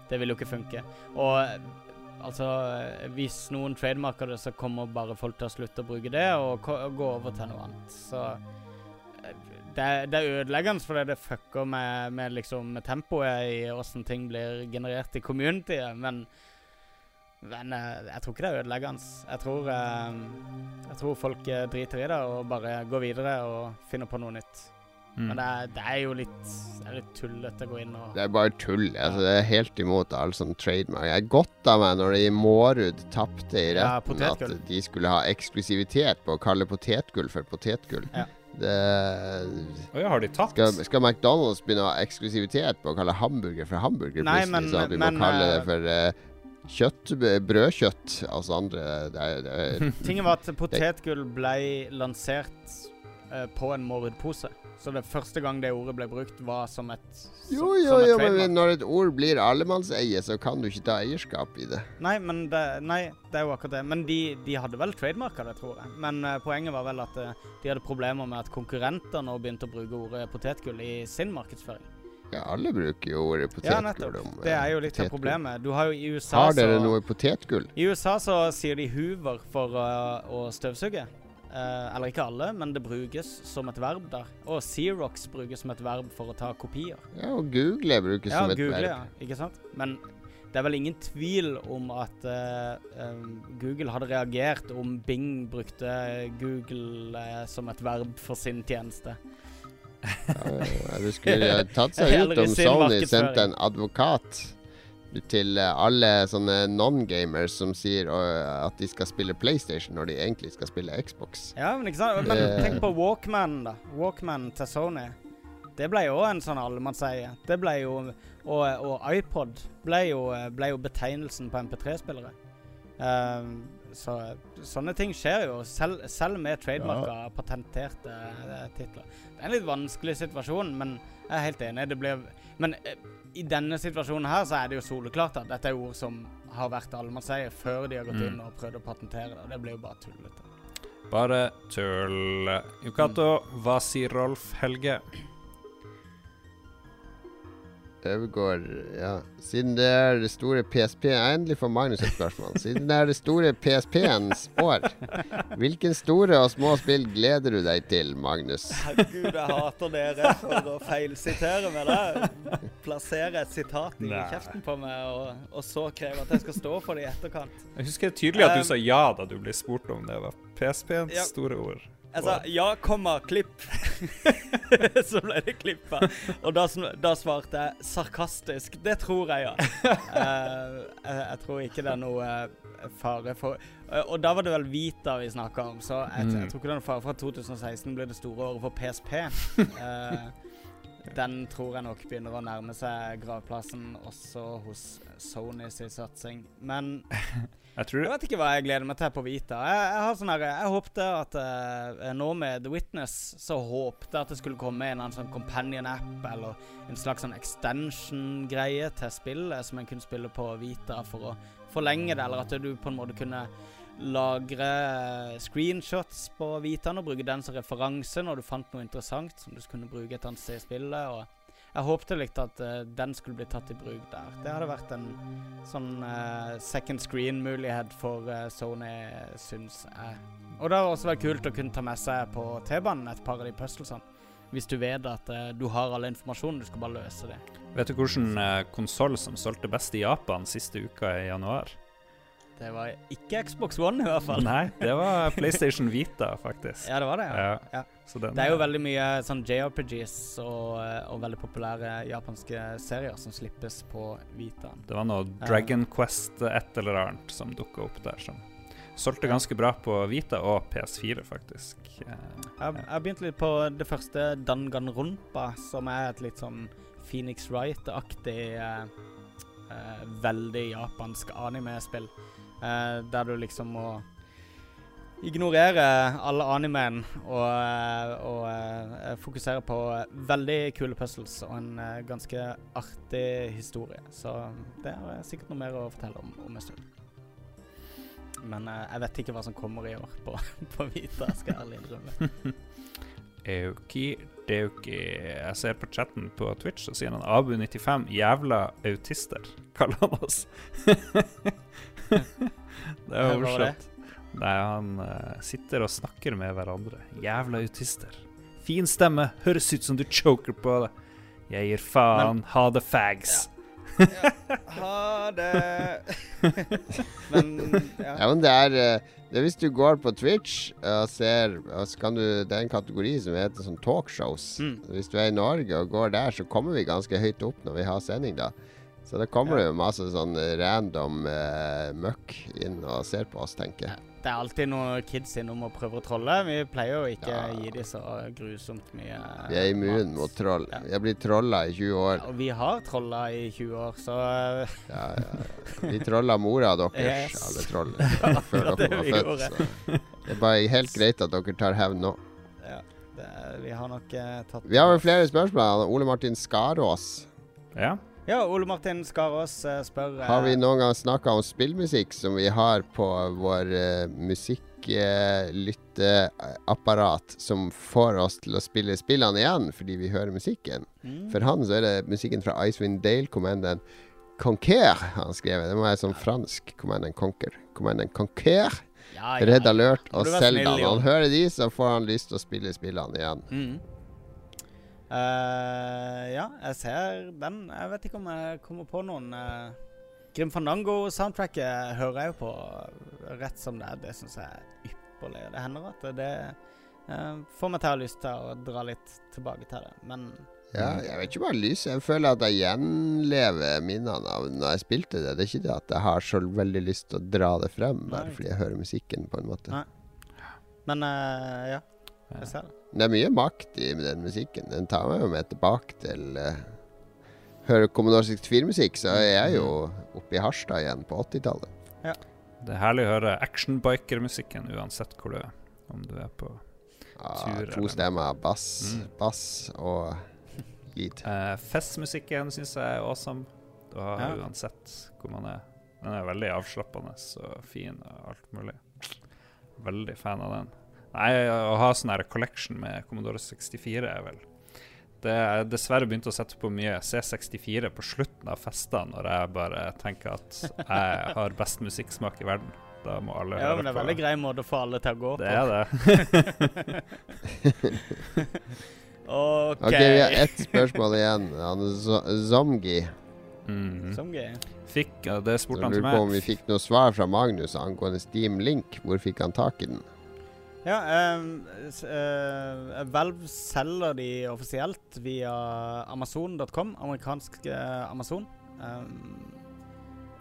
det vil jo ikke funke. Og altså Hvis noen trademarker det, så kommer bare folk til å slutte å bruke det og, gå over til noe annet. Så det, er- det er ødeleggende fordi det fucker med, med, liksom, med tempoet i åssen ting blir generert i communityet, men men eh, jeg tror ikke det er ødeleggende. Jeg tror, eh, jeg tror folk eh, driter i det og bare går videre og finner på noe nytt. Mm. Men det er, det er jo litt, det er litt tullete å gå inn og Det er bare tull. Altså, det er helt imot all sånn trademark. Jeg godta meg når de i Mårud tapte i retten ja, at de skulle ha eksklusivitet på å kalle potetgull for potetgull. Ja. Det oh, ja, har de tatt? skal, skal McDonald's begynne å ha eksklusivitet på å kalle hamburger for hamburger Nei, men- så at vi men, må kalle det eh, for uh, kjøtt, brødkjøtt, altså andre det det Tingen var at potetgull ble lansert eh, på en Mårud-pose. Så det første gang det ordet ble brukt, var som et som- Jo, jo, jo, men når et ord blir allemannseie, så kan du ikke ta eierskap i det. Nei, men det, nei, det er jo akkurat det. Men de, de hadde vel trademarka det, tror jeg. Men eh, poenget var vel at eh, de hadde problemer med at konkurrenter nå begynte å bruke ordet potetgull i sin markedsføring. Ja, alle bruker jo ordet potetgull. Ja, nettopp. om, Det er jo litt av problemet. Du har jo i USA Har dere så noe potetgull? I USA så sier de hoover for uh, å støvsuge. Eh, eller ikke alle, men det brukes som et verb der. Og Xerox brukes som et verb for å ta kopier. Ja, og google brukes Ja, som et Google, verb. ja. Ikke sant? Men det er vel ingen tvil om at eh, eh, Google hadde reagert om Bing brukte Google eh, som et verb for sin tjeneste. Ja, det skulle tatt seg ut om Sony sendte en advokat til eh, alle sånne non-gamers som sier at de skal spille PlayStation når de egentlig skal spille Xbox. Ja, men ikke sant? Men Eh. tenk på Walkman, da. Walkman til Sony. Det ble jo en sånn allemannseie. Det ble jo Og, og iPod ble jo, ble jo betegnelsen på MP3-spillere. Um, så sånne ting skjer jo, selv, selv med trademarka patenterte uh, titler. Det er en litt vanskelig situasjon, men jeg er helt enig. Det blir Men eh, i denne situasjonen her så er det jo soleklart at dette er ord som har vært allemannseie før de har gått Mm. inn og prøvd å patentere det. og Det blir jo bare tullete. Bare tull. Yukato, hva sier Rolf Helge? Øvergård Ja. Siden det er det store PSP Endelig får Magnus et spørsmål. Siden det er det store PSP-ens år, hvilken store og små spill gleder du deg til, Magnus? Herregud, jeg hater dere for å feilsitere meg der. Plassere et sitat i Nei. kjeften på meg, og, og så kreve at jeg skal stå for det i etterkant. Jeg husker tydelig at Um, du sa ja da du ble spurt om det var PSP-ens Ja. store ord. Jeg sa ja, komma, klipp. så ble det klippa. Og da, da svarte jeg sarkastisk. Det tror jeg, ja. Uh, jeg, jeg tror ikke det er noe eh, fare for uh, Og da var det vel Vita vi snakka om, så jeg, Mm. jeg tror ikke det er noe fare for at 2016 blir det store året for PSP. Eh, den tror jeg nok begynner å nærme seg gravplassen også hos Sony sin satsing. Men Jeg tror jeg vet ikke hva jeg gleder meg til på Vita. Jeg, jeg har sånn her Jeg håpte at uh, nå med The Witness så håpte at det skulle komme en eller annen sånn companion-app eller en slags sånn extension-greie til spillet som en kunne spille på Vita for å forlenge det, eller at du på en måte kunne lagre eh, screenshots på Vitaen og bruke den som referanse når du fant noe interessant som du kunne bruke et annet sted i spillet. og jeg håpte litt at uh, den skulle bli tatt i bruk der. Det hadde vært en sånn uh, second screen-mulighet for uh, Sony, syns jeg. Og det har også vært kult å kunne ta med seg på T-banen et par av de puzzlesene. Hvis du vet at du har all informasjonen, du skal bare løse det. Vet du hvilken uh, konsoll som solgte best i Japan siste uka i januar? Det var ikke Xbox One, i hvert fall. Nei, det var PlayStation Vita, faktisk. Ja, det var det, ja. Ja. ja. Det er jo veldig mye sånn JRPGs og, eh, og veldig populære japanske serier som slippes på Vitaen. Det var noe Dragon Quest et eller annet som dukka opp der, som Solgte ganske bra på Vita og PS4, faktisk. Eh, Jeg, jeg har begynt litt på det første Danganronpa, som er et litt sånn Phoenix Wright-aktig eh, eh, Veldig japansk anime-spill. Eh, der du liksom må ignorere alle animen og, eh, og eh, fokusere på veldig kule puzzles og en ganske artig historie. Så det er sikkert noe mer å fortelle om om en stund. Men jeg vet ikke hva som kommer i år på, på Vita, skal jeg ærlig innrømme. Euki Deuki Jeg ser på chatten på Twitch, så sier han Abu95 jævla autister, kaller han oss. Det er morsomt. Nei, han uh, sitter og snakker med hverandre. Jævla autister. Fin stemme, høres ut som du choker på det. Jeg gir faen, ha det fags. Ha det. Men ja. Ja, men det er, eh, det er Hvis du går på Twitch og ser og så kan du, Det er en kategori som heter sånn talkshows. Mm. Hvis du er i Norge og går der, så kommer vi ganske høyt opp når vi har sending, da. Så da kommer det jo masse sånn eh, random uh, møkk inn og ser på oss, tenker jeg. Det er alltid noen kids innom og prøver å trolle. Vi pleier jo ikke Ja. gi dem så grusomt mye Vi er immune mat. mot troll. Ja. Vi har blitt trolla i 20 år. Ja, Og vi har trolla i 20 år, så eh, Ja, ja. Vi trolla mora deres, Yes. alle trollene, før ja, dere var født. Så. Det er bare helt greit at dere tar hevn nå. ja, det, vi har nok uh, tatt Vi har vel flere spørsmål. Ole Martin Skarås. Ja. Ja, Ole Martin Skarås eh, spør eh, Har vi noen gang snakka om spillmusikk som vi har på vår uh, musikklytteapparat, som får oss til å spille spillene igjen fordi vi hører musikken? mm, For han så er det musikken fra Icewind Dale, Commandant Conquer, han skrev. Det må være sånn fransk Commandant Conquer. Commandant Conquer, ja, ja, Red. Alert og snill, Når han hører de, så får han lyst til å spille spillene igjen. Mm. Eh, ja, jeg ser den. Jeg vet ikke om jeg kommer på noen uh, Grim Fandango-soundtracket hører jeg jo på rett som det er. Det syns jeg er ypperlig. Det hender at det uh, får meg til å ha lyst til å dra litt tilbake til det. Men Ja, jeg vet ikke om jeg har lyst. Jeg føler at jeg gjenlever minnene av når jeg spilte det. Det er ikke det at jeg har så veldig lyst til å dra det frem, bare fordi jeg hører musikken, på en måte. Nei. Men uh, ja, jeg ser det. Det er mye makt i den musikken. Den tar meg jo med tilbake til uh, Hører du 64-musikk, så er jeg jo oppe i Harstad igjen på 80-tallet. Det er herlig å høre actionbiker-musikken uansett hvor du er. Om du er på Ja, Tur, to eller? stemmer. Bass, Mm. bass og lead. Uh, Festmusikken syns jeg er awesome. Da Ja. Uansett hvor man er. Den er veldig avslappende og fin og alt mulig. Veldig fan av den. Nei, å ha sånn her collection med Commodore 64 er vel Det er dessverre begynt å sette på mye C64 på slutten av festene, når jeg bare tenker at jeg har best musikksmak i verden. Da må alle Ja, høre men det er veldig grei måte å få alle til å gå Det på. er det. OK. Ok, vi har ett spørsmål igjen. Han Zomgi. Mm -hmm. Fikk, ja, det spurte han til lurer på om vi fikk noe svar fra Magnus angående Steam Link. Hvor fikk han tak i den? Ja, ehm, eh, Valve selger de offisielt via Amazon.com, amerikansk eh, Amazon. Ehm,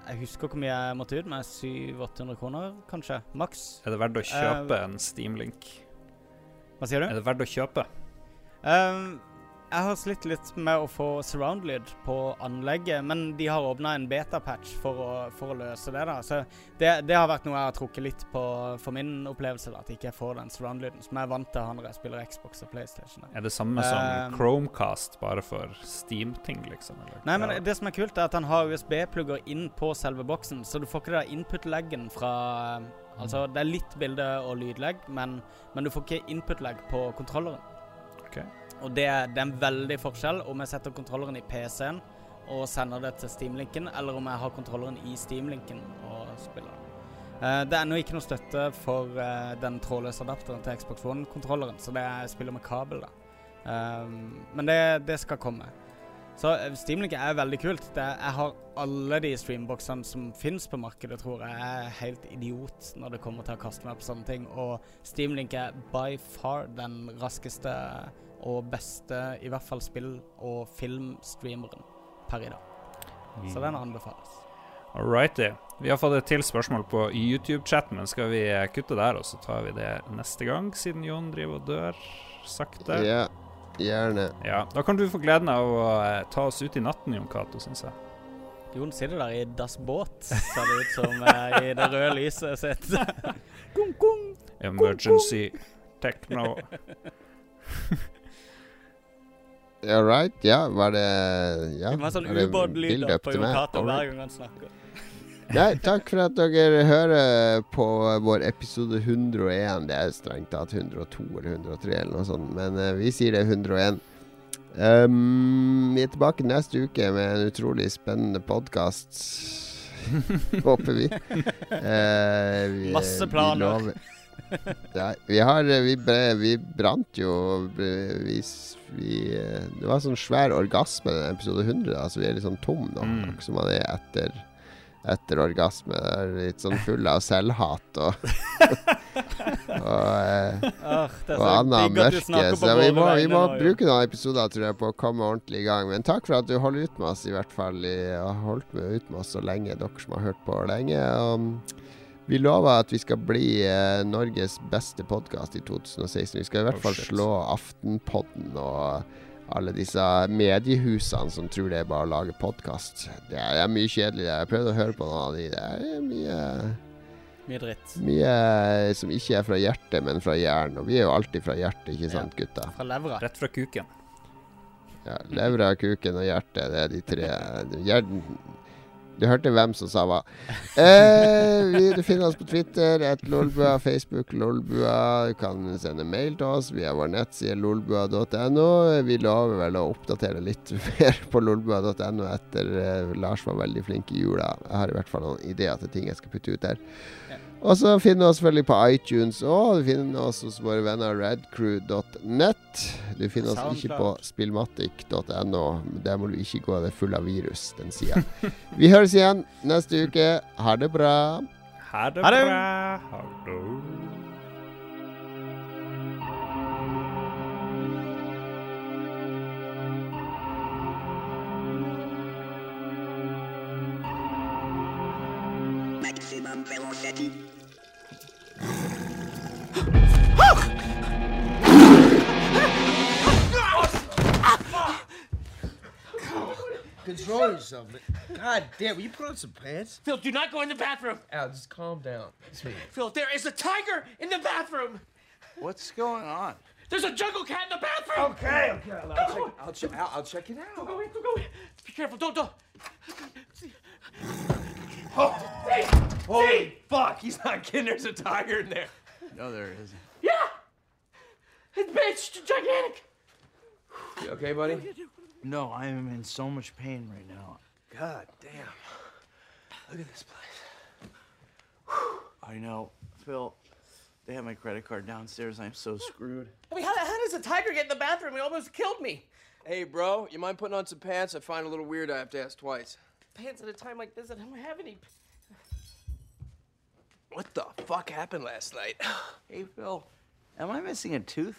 jeg husker hvor mye jeg måtte ut, med. 700-800 kroner, kanskje. Maks. Er det verdt å kjøpe Eh, en Steam-link? Hva sier du? Er det verdt å kjøpe? Ehm, jeg har slitt litt med å få surround-lyd på anlegget, men de har åpna en beta-patch for, for å løse det. da Så det, det har vært noe jeg har trukket litt på for min opplevelse, da at jeg ikke får den surround-lyden som jeg er vant til når jeg spiller Xbox og PlayStation. da. Er det samme som uh, Chromecast, bare for Steam-ting, liksom? Eller? Nei, men det som er kult, er at han har USB-plugger inn på selve boksen, så du får ikke det input-leggen fra Altså, det er litt bilde- og lydlegg, men, men du får ikke input-legg på kontrolleren. Og det, det er en veldig forskjell om jeg setter kontrolleren i PC-en og sender det til Steam-linken, eller om jeg har kontrolleren i Steam-linken og spiller. Uh, det er ennå ikke noe støtte for uh, den trådløse adapteren til Xbox One-kontrolleren, så det er, jeg spiller med kabel, da. Um, men det, det skal komme. Så eh, Steamlink er veldig kult. Det jeg har alle de streamboksene som fins på markedet, tror jeg. Jeg er helt idiot når det kommer til å kaste meg på sånne ting. Og Steamlink er by far den raskeste og beste, i hvert fall spill- og filmstreameren per i dag. Så den anbefales. Alrighty. Vi har fått et til spørsmål på YouTube-chatten, men skal vi kutte der, og så tar vi det neste gang, siden Jon driver og dør sakte? Ja, gjerne. Ja, Da kan du få gleden av å eh, ta oss ut i natten, Jon Cato, syns jeg. Jon sitter der i dass Båt, ser det ut som, eh, i det røde lyset sitt. Emergency techno. Ja, right. Ja, var det Ja. Det var sånn ubåtlyder på Jon? Cato hver gang han snakker. Nei, takk for at dere hører på vår episode 101. Det er strengt tatt 102 eller 103 eller noe sånt, men uh, vi sier det er 101. Um, vi er tilbake neste uke med en utrolig spennende podkast. Håper vi. Uh, vi. Masse planer. Vi. ja, vi har vi, bre, vi brant jo vi, vi, Det var sånn svær orgasme i episode 100. Altså vi er litt sånn tom nå, Mm. som man er etter etter orgasme. Litt sånn full av selvhat og Og, eh, det er og annet mørke. Så vi må, vi må bruke noen episoder tror jeg, på å komme ordentlig i gang. Men takk for at du holder ut med oss, i hvert fall. Og har holdt med ut med oss så lenge, dere som har hørt på lenge. Og vi lover at vi skal bli eh, Norges beste podkast i 2016. Vi skal i hvert Oh, fall shit. slå Aftenpodden og alle disse mediehusene som tror det er bare å lage podkast. Det er, mye kjedelig. Jeg har prøvd å høre på noen av de. Det er mye Mye dritt. mye som ikke er fra hjertet, men fra hjernen. Og vi er jo alltid fra hjertet, ikke sant, gutta? Fra levra. Rett fra kuken. Ja, Levra, kuken og hjertet, det er de tre. Hjernen Du hørte hvem som sa hva. Eh, vi, du finner oss på Twitter, et lolbua, Facebook lolbua. Du kan sende mail til oss via vår nettside lolbua.no. Vi lover vel å oppdatere litt mer på lolbua.no etter eh, Lars var veldig flink i jula. Jeg har i hvert fall noen ideer til ting jeg skal putte ut der. Og så finner du oss selvfølgelig på iTunes og du finner oss hos våre venner radcrew.net. Du finner oss ikke på spillmatic.no. Der må du ikke gå, det er full av virus, den sida. Vi høres igjen neste uke. Ha det bra. Ha det Ha det. bra. Ha det. Control yourself. man. God damn, will you put on some pants? Phil, do not go in the bathroom. Al, just calm down. Phil, there is a tiger in the bathroom. What's going on? There's a jungle cat in the bathroom. Okay, okay, Al, I'll check, I'll check, Al, I'll check it out. Go, out. go in, go, go in. Be careful. Don't, don't. Holy fuck, he's not kidding. There's a tiger in there. No, there isn't. Yeah. It's big. It's gigantic. You okay, buddy? No, I am in so much pain right now. God damn. Look at this place. I know. Phil, they have my credit card downstairs. I'm so screwed. I mean, how, how does a tiger get in the bathroom? It almost killed me. Hey, bro, you mind putting on some pants? I find a little weird I have to ask twice. Pants at a time like this, I don't have any. What the fuck happened last night? Hey, Phil, am I missing a tooth?